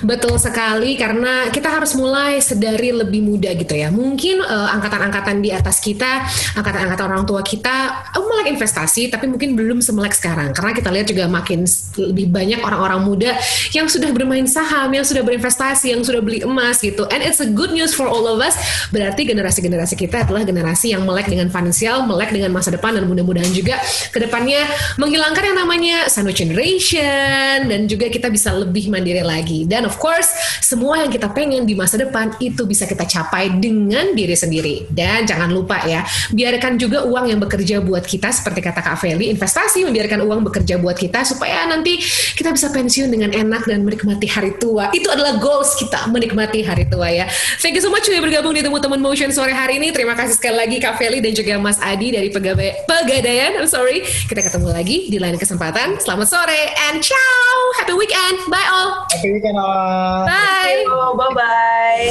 betul sekali karena kita harus mulai sedari lebih muda gitu ya. Mungkin uh, angkatan-angkatan di atas kita, angkatan-angkatan orang tua kita uh, melek investasi, tapi mungkin belum semelek sekarang karena kita lihat juga makin lebih banyak orang-orang muda yang sudah bermain saham, yang sudah berinvestasi, yang sudah beli emas gitu. And it's a good news for all of us. Berarti generasi-generasi kita adalah generasi yang melek dengan finansial, melek dengan masa depan dan mudah-mudahan juga ke depannya menghilangkan yang namanya sandwich generation dan juga kita bisa lebih mandiri lagi. Dan of course, semua yang kita pengen di masa depan itu bisa kita capai dengan diri sendiri. Dan jangan lupa ya, biarkan juga uang yang bekerja buat kita seperti kata Kak Feli, investasi membiarkan uang bekerja buat kita supaya nanti kita bisa pensiun dengan enak dan menikmati hari tua. Itu adalah goals kita, menikmati hari tua ya. Thank you so much sudah bergabung di Temu Teman Motion sore hari ini. Terima kasih sekali lagi Kak Feli dan juga Mas Adi dari Pegadaian. I'm sorry. Kita ketemu lagi di lain kesempatan. Selamat sore and ciao. Happy weekend. Bye all. Happy weekend all. Bye. Bye bye.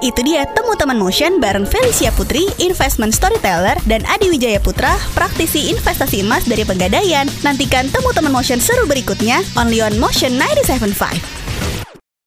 Itu dia Temu Teman Motion bareng Felicia Putri, investment storyteller, dan Adi Wijaya Putra, praktisi investasi emas dari Pegadaian. Nantikan Temu Teman Motion seru berikutnya, only on Motion 975.